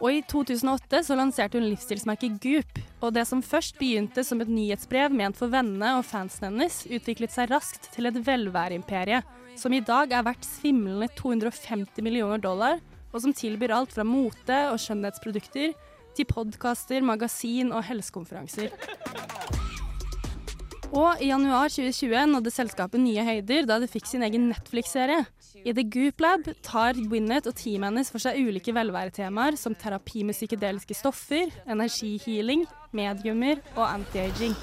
Og i 2008 så lanserte hun livsstilsmerket Goop, og det som først begynte som et nyhetsbrev ment for vennene og fansen hennes, utviklet seg raskt til et velværeimperie, som i dag er verdt svimlende 250 millioner dollar, og som tilbyr alt fra mote og skjønnhetsprodukter til podkaster, magasin og helsekonferanser. Og i januar 2020 nådde selskapet nye høyder da det fikk sin egen Netflix-serie. I The Goop Lab tar Gwyneth og teamet hennes for seg ulike velværetemaer som terapi med psykedeliske stoffer, energihealing, mediumer og anti-aging.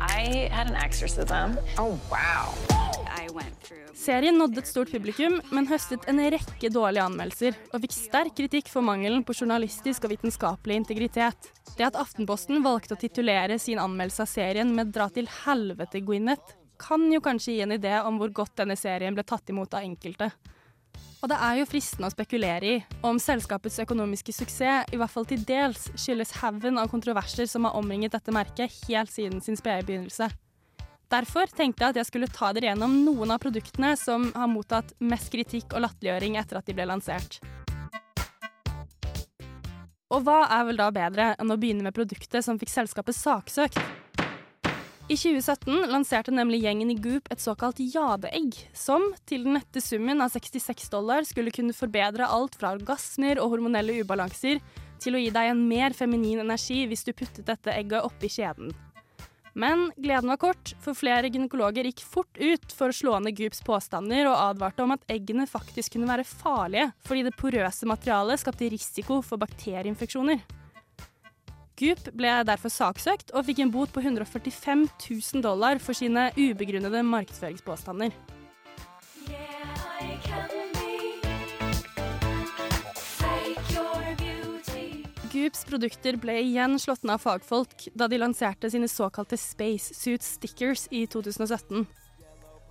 I had an exorcism. Oh, wow. Serien nådde et stort publikum, men høstet en rekke dårlige anmeldelser, og fikk sterk kritikk for mangelen på journalistisk og vitenskapelig integritet. Det at Aftenposten valgte å titulere sin anmeldelse av serien med 'Dra til helvete, Gwyneth', kan jo kanskje gi en idé om hvor godt denne serien ble tatt imot av enkelte. Og det er jo fristende å spekulere i om selskapets økonomiske suksess i hvert fall til dels skyldes haugen av kontroverser som har omringet dette merket helt siden sin spede begynnelse. Derfor tenkte jeg at jeg skulle ta dere gjennom noen av produktene som har mottatt mest kritikk og latterliggjøring etter at de ble lansert. Og hva er vel da bedre enn å begynne med produktet som fikk selskapet saksøkt? I 2017 lanserte nemlig gjengen i Goop et såkalt jadeegg, som til den nette summen av 66 dollar skulle kunne forbedre alt fra orgasmer og hormonelle ubalanser til å gi deg en mer feminin energi hvis du puttet dette egget oppi skjeden. Men gleden var kort, for flere gynekologer gikk fort ut for å slå ned Goops påstander og advarte om at eggene faktisk kunne være farlige, fordi det porøse materialet skapte risiko for bakterieinfeksjoner. Goop ble derfor saksøkt og fikk en bot på 145 000 dollar for sine ubegrunnede markedsføringspåstander. Goops produkter ble igjen slått ned av fagfolk da de lanserte sine såkalte Space Suit Stickers i 2017.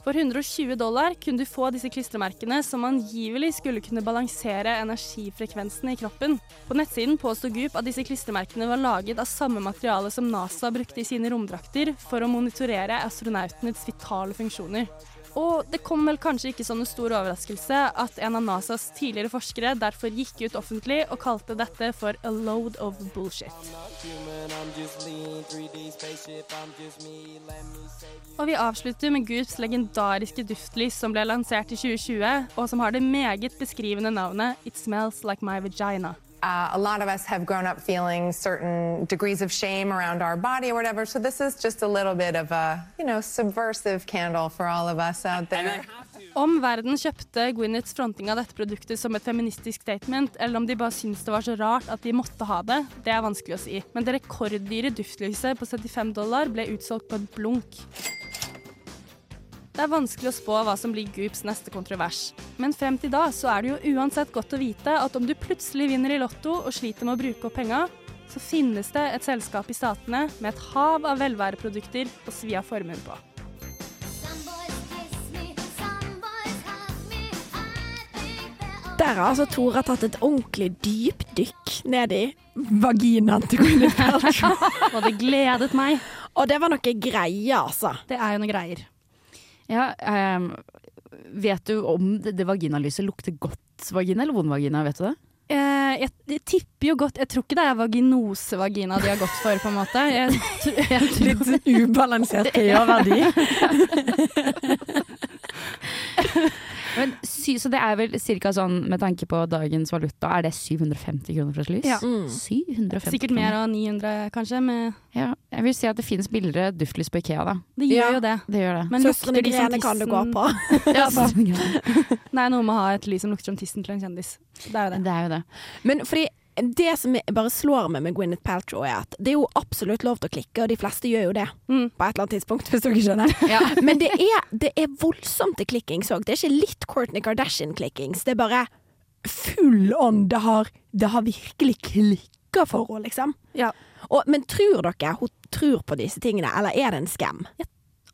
For 120 dollar kunne du få disse klistremerkene som angivelig skulle kunne balansere energifrekvensen i kroppen. På nettsiden påsto Goop at disse klistremerkene var laget av samme materiale som NASA brukte i sine romdrakter for å monitorere astronautenes vitale funksjoner. Og det kom vel kanskje ikke som en stor overraskelse at en av NASAs tidligere forskere derfor gikk ut offentlig og kalte dette for a load of bullshit. Og vi avslutter med Goops legendariske duftlys som ble lansert i 2020, og som har det meget beskrivende navnet It Smells Like My Vagina. Uh, a lot of us have grown up feeling certain degrees of shame around our body or whatever. So this is just a little bit of a, you know, subversive candle for all of us out there. Om verden kjøpte Gwyneths fronting av dette produktet som et feministisk statement, eller om de bare syntes det var så rart at de måtte ha det, det er vanskelig å si. Men det rekorddyre duftlyset på 75 dollar ble utsolgt på et blunk. Det er vanskelig å spå hva som blir Goops neste kontrovers. Men frem til da så er det jo uansett godt å vite at om du plutselig vinner i Lotto og sliter med å bruke opp penga, så finnes det et selskap i Statene med et hav av velværeprodukter å svi av formuen på. Der har altså Tora tatt et ordentlig dypdykk ned i vaginaen til Gwyneth [LAUGHS] Paltrow. Og det gledet meg. Og det var noe greier, altså. Det er jo noe greier. Ja, um, vet du om det, det vaginalyset lukter godt vagina eller vond vagina? Vet du det? Uh, jeg, jeg tipper jo godt Jeg tror ikke det er vaginosevagina de har gått for, på en måte. Jeg, [LAUGHS] jeg Litt ubalansert pH-verdi. [LAUGHS] [LAUGHS] Men, sy, så det er vel ca. sånn, med tanke på dagens valuta, er det 750 kroner for et lys? Ja. Mm. 750 sikkert mer av 900, kanskje. Med, Ja, jeg vil si at det finnes billigere duftlys på Ikea, da. det gjør Ja. jo det. Det gjør det. Men Søstrene lukter de som Grene kan du gå på. [LAUGHS] Ja, er [LAUGHS] noe med å ha et lys som lukter som tissen til en kjendis. Det er jo det. det er jo det. Men fordi det som jeg bare slår meg med Gwyneth Paltrow, er at det er jo absolutt lov til å klikke, og de fleste gjør jo det Mm. på et eller annet tidspunkt, hvis dere skjønner. [LAUGHS] Men det er, det er voldsomt til klikkings òg. Det er ikke litt Kourtney Kardashian-klikkings. Det er bare full on. Det har, det har virkelig klikka for henne, liksom. Ja. Og, men tror dere hun tror på disse tingene, eller er det en skam?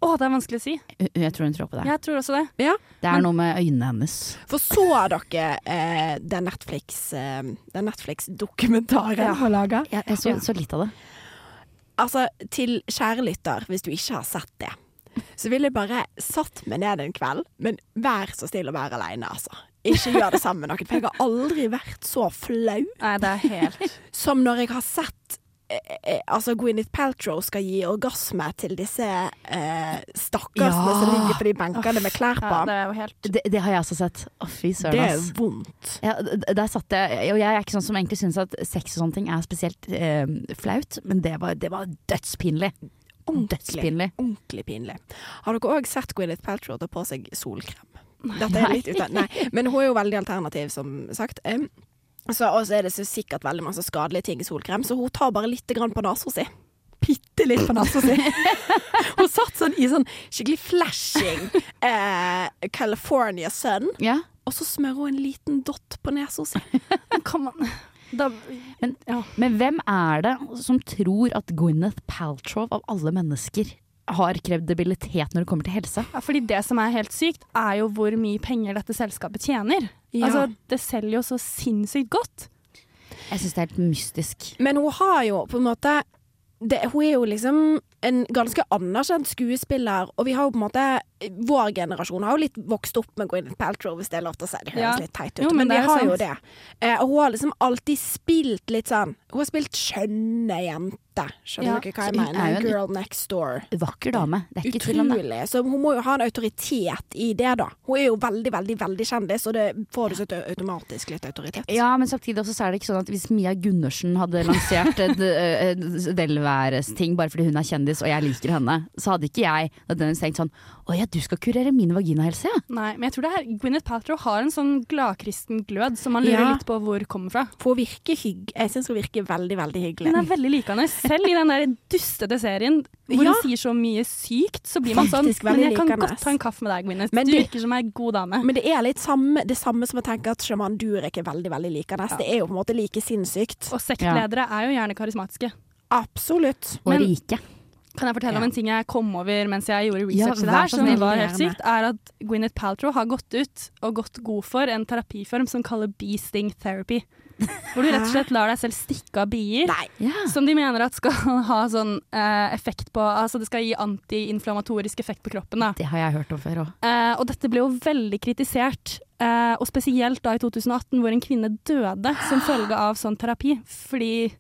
Å, det er vanskelig å si. Jeg tror hun tror på det. Jeg tror også det. Ja. Det er noe med øynene hennes. For så dere eh, den Netflix, eh, den Netflix-dokumentaren hun laga? Jeg, jeg så, så litt av det. Altså, til kjære lytter, hvis du ikke har sett det, så ville jeg bare satt meg ned en kveld, men vær så snill å være aleine, altså. Ikke gjør det sammen med noen, for jeg har aldri vært så flau Nei, det er helt som når jeg har sett eh, eh, Altså, Gwyneth Paltrow skal gi orgasme til disse eh, stakkarsene Ja. som ligger på de benkene med klær på. ja, Det helt Det, det har jeg også sett. Å, fy det er vondt. Ja, der satt jeg, og jeg er ikke sånn som egentlig syns at sex og sånne ting er spesielt eh, flaut, men det var, det var dødspinlig. Ordentlig, Ordentlig pinlig. Har dere òg sett Gwyneth Paltrow ta på seg solkrem? Dette er litt uten, nei. Men hun er jo veldig alternativ, som sagt. Um, så, og så er det så sikkert veldig masse skadelige ting i solkrem, så hun tar bare litt grann på nesa si. Bitte litt på nesa si. [LAUGHS] hun satt sånn i sånn skikkelig flashing eh, California sun, Ja. og så smører hun en liten dott på nesa si. [LAUGHS] Kan man da, Men, ja. men hvem er det som tror at Gwyneth Paltrow av alle mennesker har kredibilitet når det kommer til helse? Ja, fordi det som er helt sykt, er jo hvor mye penger dette selskapet tjener. Ja. Altså, det selger jo så sinnssykt godt. Jeg syns det er helt mystisk. Men hun har jo på en måte det, Hun er jo liksom en ganske anerkjent skuespiller, og vi har jo på en måte Vår generasjon har jo litt vokst opp med Gwyneth Paltrow, hvis det er lov til å si. Det høres Ja. litt teit ut, Jo, men, men er har sant. jo det. Eh, og hun har liksom alltid spilt litt sånn Hun har spilt skjønne jente. Skjønner Ja, dere hva jeg mener? er en- Girl next door. Vakker dame. Det er ikke tvil om det. Så hun må jo ha en autoritet i det, da. Hun er jo veldig, veldig veldig kjendis, og det får du så automatisk litt autoritet. Ja, men samtidig også så er det ikke sånn at hvis Mia Gundersen hadde lansert et, eh, et velværesting bare fordi hun er kjendis og jeg liker henne, så hadde ikke jeg nødvendigvis tenkt sånn Å ja, du skal kurere min vaginahelse, ja. Nei, men jeg tror det er Gwyneth Paltrow har en sånn gladkristen glød som man lurer Ja. litt på hvor kommer fra. For hun virker hygg... Jeg syns hun virker veldig, veldig hyggelig. Hun er veldig likende. Selv i den der dustete serien hvor Ja. hun sier så mye sykt, så blir man Faktisk sånn Men jeg kan likende. godt ta en kaffe med deg, Gwyneth. Men du det- virker som ei god dame. Men det er litt samme, det samme som å tenke at sjaman Durek er veldig veldig likende. Det er jo på en måte like sinnssykt. Og sektledere er jo gjerne karismatiske. Absolutt. Og Men- rike. Kan jeg fortelle Ja. om en ting jeg kom over mens jeg gjorde Ja, research til det her, som var helt sykt, er at Gwyneth Paltrow har gått ut og gått god for en terapiform som kaller bee sting therapy. Hvor du rett og slett lar deg selv stikke av bier. Nei. Ja. Som de mener at skal [LAUGHS] ha sånn eh, effekt på Altså det skal gi antiinflamatorisk effekt på kroppen. da. Det har jeg hørt om før òg. Eh, og dette ble jo veldig kritisert, eh, og spesielt da i 2018, hvor en kvinne døde som følge av sånn terapi. Fordi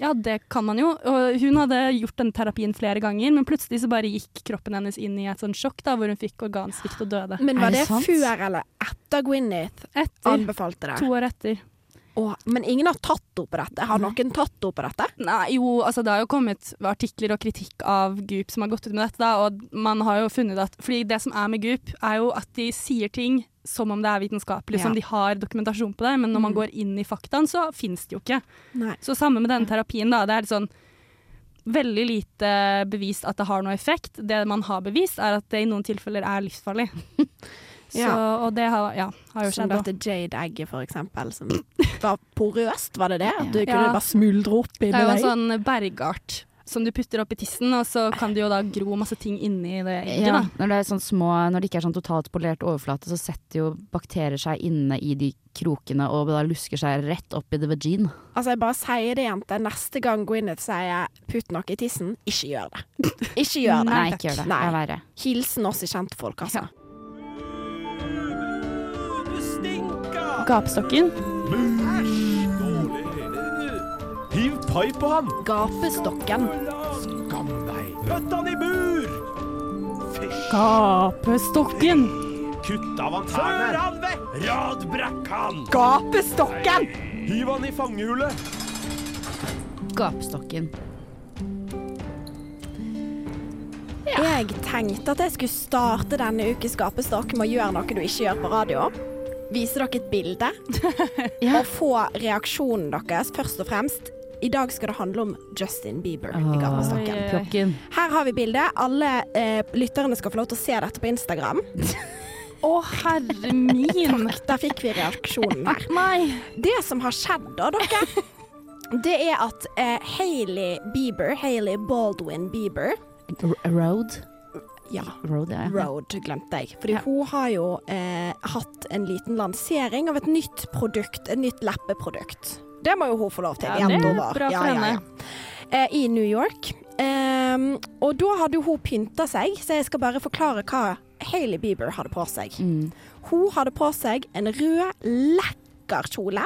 ja, det kan man jo. Og hun hadde gjort den terapien flere ganger, men plutselig så bare gikk kroppen hennes inn i et sånn sjokk da, hvor hun fikk organsvikt og døde. Men var det det, før eller etter Gwyneth Etter anbefalte det? to år etter. Å, men ingen har tatt henne på dette. Har noen tatt henne på dette? Nei, jo, altså det har jo kommet artikler og kritikk av Goop som har gått ut med dette, da, og man har jo funnet at Fordi det som er med Goop, er jo at de sier ting som om det er vitenskapelig, Ja. som de har dokumentasjon på det, men når man Mm. går inn i faktaen, så finnes det jo ikke. Nei. Så samme med denne terapien, da. Det er sånn veldig lite bevist at det har noe effekt. Det man har bevist, er at det i noen tilfeller er livsfarlig. [LAUGHS] Så, Ja. Og det har, ja, har jo skjedd. Som dette Jade-egget, for eksempel, som var porøst, var det det? At du kunne bare smuldre opp Det inni er jo en deg? sånn bergart som du putter opp i tissen, og så kan det jo da gro masse ting inni det egget. Ja, når det er sånn små Når det ikke er sånn totalt polert overflate, så setter jo bakterier seg inne i de krokene og da lusker seg rett opp i the vagine. Altså, jeg bare sier det, jente. Neste gang Gwyneth sier 'putt noe i tissen', ikke gjør det. Ikke [LAUGHS] gjør det. Nei, ikke gjør det. Det er verre. Hilsen oss i kjentfolk, altså. Gapestokken. Hiv pai på han! Gapestokken. Skam deg! Pøtt han i bur! Gapestokken. Kutt av han tærne! Før han vekk! Radbrekk han! Gapestokken! Hiv han i fangehullet! Gapestokken. Jeg tenkte at jeg skulle starte denne ukes gapestokk med å gjøre noe du ikke gjør på radio. Vise dere et bilde [LAUGHS] og få reaksjonen deres, først og fremst. I dag skal det handle om Justin Bieber i gapestokken. Oi, oi. Her har vi bildet. Alle eh, lytterne skal få lov til å se dette på Instagram. [LAUGHS] Å, herre min. [LAUGHS] Der fikk vi reaksjonen her. [LAUGHS] Nei. Det som har skjedd da, dere, det er at eh, Hailey Bieber, Hailey Baldwin Bieber Road. Ja, Road, ja. Road glemte jeg. Fordi hun har jo eh, hatt en liten lansering av et nytt produkt, et nytt leppeprodukt. Det må jo hun få lov til. Ja, det er bra for henne. Eh, I New York. Um, og da hadde hun pynta seg, så jeg skal bare forklare hva Hailey Bieber hadde på seg. Mm. Hun hadde på seg en rød, lekker kjole.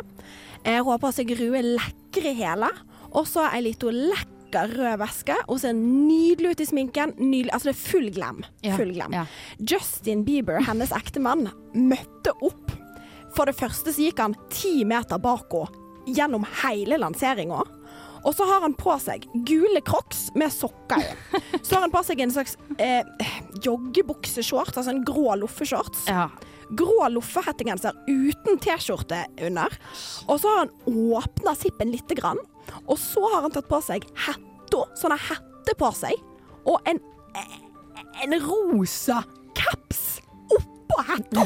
Eh, hun har på seg røde, lekre hæler. Og så ei lita lekker rød veske. Hun ser nydelig ut i sminken. Nydelig, altså det er full glam. Ja, Full glam. ja. Justin Bieber, hennes ektemann, møtte opp. For det første så gikk han ti meter bak henne gjennom hele lanseringa. Og så har han på seg gule crocs med sokker i. Så har han på seg en slags eh, joggebukseshorts, altså en grå loffeshorts. Ja. Grå loffehettegenser uten T-skjorte under. Og så har han åpna sippen lite grann. Og så har han tatt på seg hetta, sånn hette på seg. Og en, en rosa caps oppå hetta.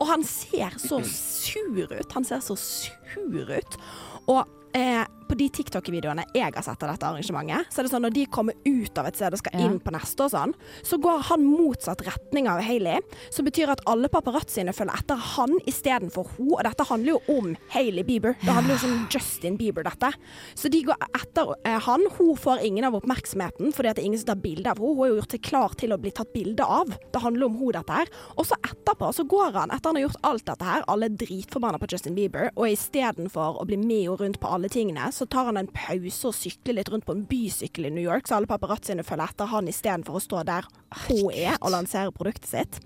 Og han ser så sur ut. Han ser så sur ut. Og eh, på de TikTok-videoene jeg har sett av dette arrangementet, så er det sånn når de kommer ut av et sted og skal Ja. inn på neste og sånn, så går han motsatt retning av Hailey. Som betyr at alle paparazziene følger etter han istedenfor hun. Og dette handler jo om Hailey Bieber. Det handler jo om Justin Bieber, dette. Så de går etter eh, han. Hun får ingen av oppmerksomheten fordi at det er ingen som tar bilde av henne. Hun har jo gjort seg klar til å bli tatt bilde av. Det handler om hun, dette her. Og så etterpå så går han, etter han har gjort alt dette her, alle er dritforbanna på Justin Bieber, og istedenfor å bli med henne rundt på alle tingene, så tar han en pause og sykler litt rundt på en bysykkel i New York, så alle paparazziene følger etter han istedenfor å stå der hun er og lansere produktet sitt.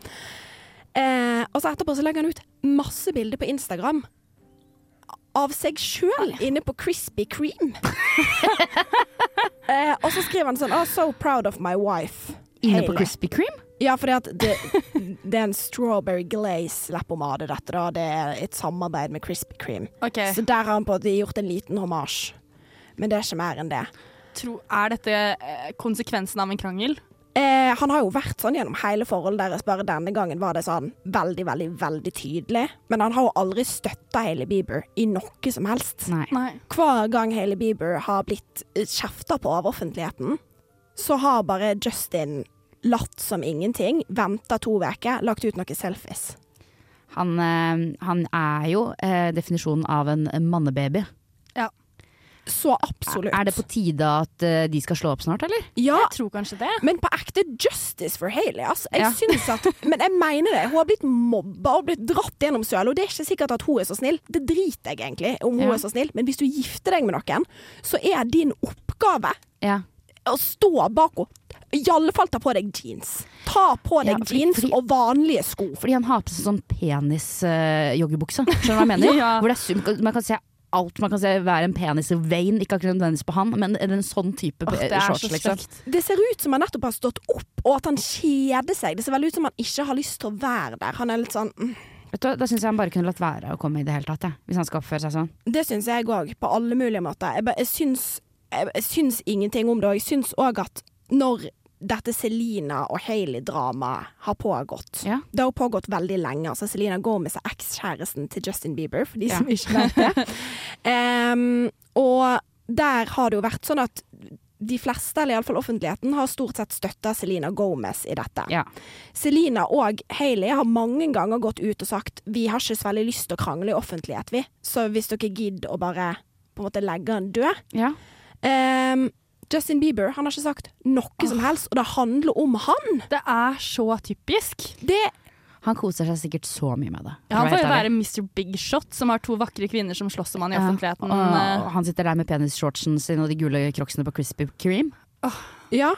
Eh, og så etterpå så legger han ut masse bilder på Instagram av seg sjøl inne på Krispy Kreme. [LAUGHS] eh, og så skriver han sånn oh, So proud of my wife. Inne på. Krispy Kreme? Ja, for det, det er en strawberry glaze leppepomade, dette da. Det er et samarbeid med Krispy Kreme. Okay. Så der har han på en måte gjort en liten homasj. Men det er ikke mer enn det. Tro, er dette eh, konsekvensen av en krangel? Eh, han har jo vært sånn gjennom hele forholdet deres, bare denne gangen var det sånn veldig, veldig, veldig tydelig. Men han har jo aldri støtta Hailey Bieber i noe som helst. Nei. Nei. Hver gang Hailey Bieber har blitt eh, kjefta på av offentligheten, så har bare Justin latt som ingenting, venta to uker, lagt ut noen selfies. Han, eh, han er jo eh, definisjonen av en mannebaby. Ja. Så absolutt. Er det på tide at eh, de skal slå opp snart, eller? Ja, Jeg tror kanskje det. men på ekte justice for Haley, ass. Jeg Ja. syns at Men jeg mener det. Hun har blitt mobba og blitt dratt gjennom sølet, og det er ikke sikkert at hun er så snill. Det driter jeg egentlig om hun Ja. er så snill, men hvis du gifter deg med noen, så er din oppgave Ja. Stå bak henne. I alle fall ta på deg jeans. Ta på Ja, deg fordi- jeans fordi- og vanlige sko. Fordi han har på seg sånn penis-joggebukse. Skjønner du hva jeg [LAUGHS] mener? Ja. Hvor det er sum, man kan se alt. Man kan se være en penis i vein, ikke akkurat nødvendigvis på han, men en sånn type oh, det shorts, liksom. Det ser ut som han nettopp har stått opp, og at han kjeder seg. Det ser veldig ut som han ikke har lyst til å være der. Han er litt sånn mm. Vet du, Da syns jeg han bare kunne latt være å komme i det hele tatt, jeg. hvis han skal oppføre seg sånn. Det syns jeg òg, på alle mulige måter. Jeg, jeg, syns, jeg, syns ingenting om det, og jeg syns òg at når dette Selina og Hailey-dramaet har pågått Ja. Det har pågått veldig lenge. Altså Selina Gomez er ekskjæresten til Justin Bieber, for de Ja. som ikke vet det. [LAUGHS] um, og der har det jo vært sånn at de fleste, eller iallfall offentligheten, har stort sett støtta Selina Gomez i dette. Ja. Selina og Hailey har mange ganger gått ut og sagt vi har ikke så veldig lyst til å krangle i offentlighet, vi. Så hvis dere gidder å bare på en måte legge han død Ja. Em, Justin Bieber han har ikke sagt noe som helst, og det handler om han. Det er så typisk. Det Han koser seg sikkert så mye med det. Ja, han får jo være Mr. Big Shot, som har to vakre kvinner som slåss om han i offentligheten. Ja, Eh, og han sitter der med penisshortsen sin og de gule crocsene på Crispy Cream. Ja.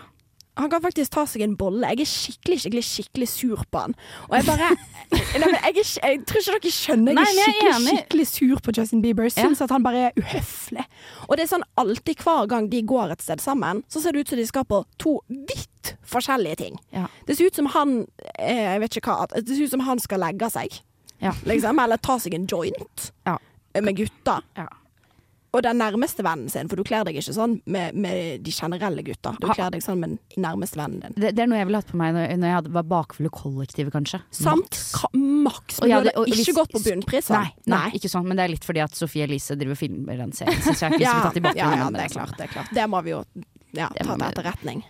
Han kan faktisk ta seg en bolle. Jeg er skikkelig, skikkelig skikkelig sur på han. Og jeg bare [LAUGHS] Nei, men jeg, er, jeg tror ikke dere skjønner. Jeg er men jeg er skikkelig, skikkelig sur på Justin Bieber. Jeg ja. at han bare er uhøflig. Og det er sånn alltid hver gang de går et sted sammen, så ser det ut som de skal på to vidt forskjellige ting. Ja. Det ser ut som han eh, Jeg vet ikke hva Det ser ut som han skal legge seg, Ja. liksom. Eller ta seg en joint Ja. med gutta. Ja. Og den nærmeste vennen sin, for du kler deg ikke sånn med, med de generelle gutta. Du kler deg sånn med den nærmeste vennen din. Det, det er noe jeg ville hatt på meg når, når jeg hadde, var bakfull i kollektivet, kanskje. Sant? Maks. Ka- Maks. Og hadde og ikke hvis- gått på bunnpris, sånn? Nei, nei, ikke sånn, men det er litt fordi at Sophie Elise driver og filmer den serien. Synes jeg ikke Ja, tatt i ja, ja, det er klart. Det er klart. Det må vi jo ja, ta til etterretning.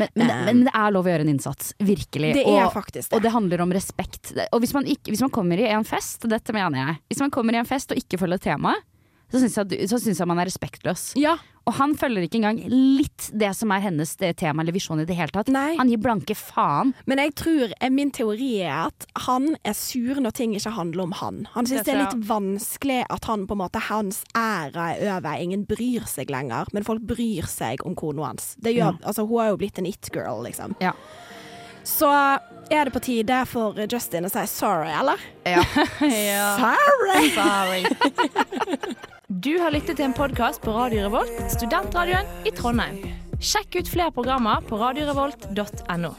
Men, men, um, men det er lov å gjøre en innsats. Virkelig. Det er og, faktisk det. og det handler om respekt. Og hvis man, ikke, hvis man kommer i en fest, dette mener jeg Hvis man kommer i en fest og ikke følger temaet, så syns jeg, jeg man er respektløs. Ja. Og han følger ikke engang litt det som er hennes tema eller visjon i det hele tatt. Nei. Han gir blanke faen. Men jeg tror, eh, min teori er at han er sur når ting ikke handler om han. Han syns Det det er litt vanskelig at han på en måte hans æra er over. Ingen bryr seg lenger, men folk bryr seg om kona hans. Det gjør, altså, hun har jo blitt en it-girl, liksom. Ja. Så er det på tide for Justin å si sorry, eller? ja. [LAUGHS] Sorry! [LAUGHS] Sorry. [LAUGHS] Du har lyttet til en podkast på Radio Revolt, studentradioen i Trondheim. Sjekk ut flere programmer på radiorevolt.no.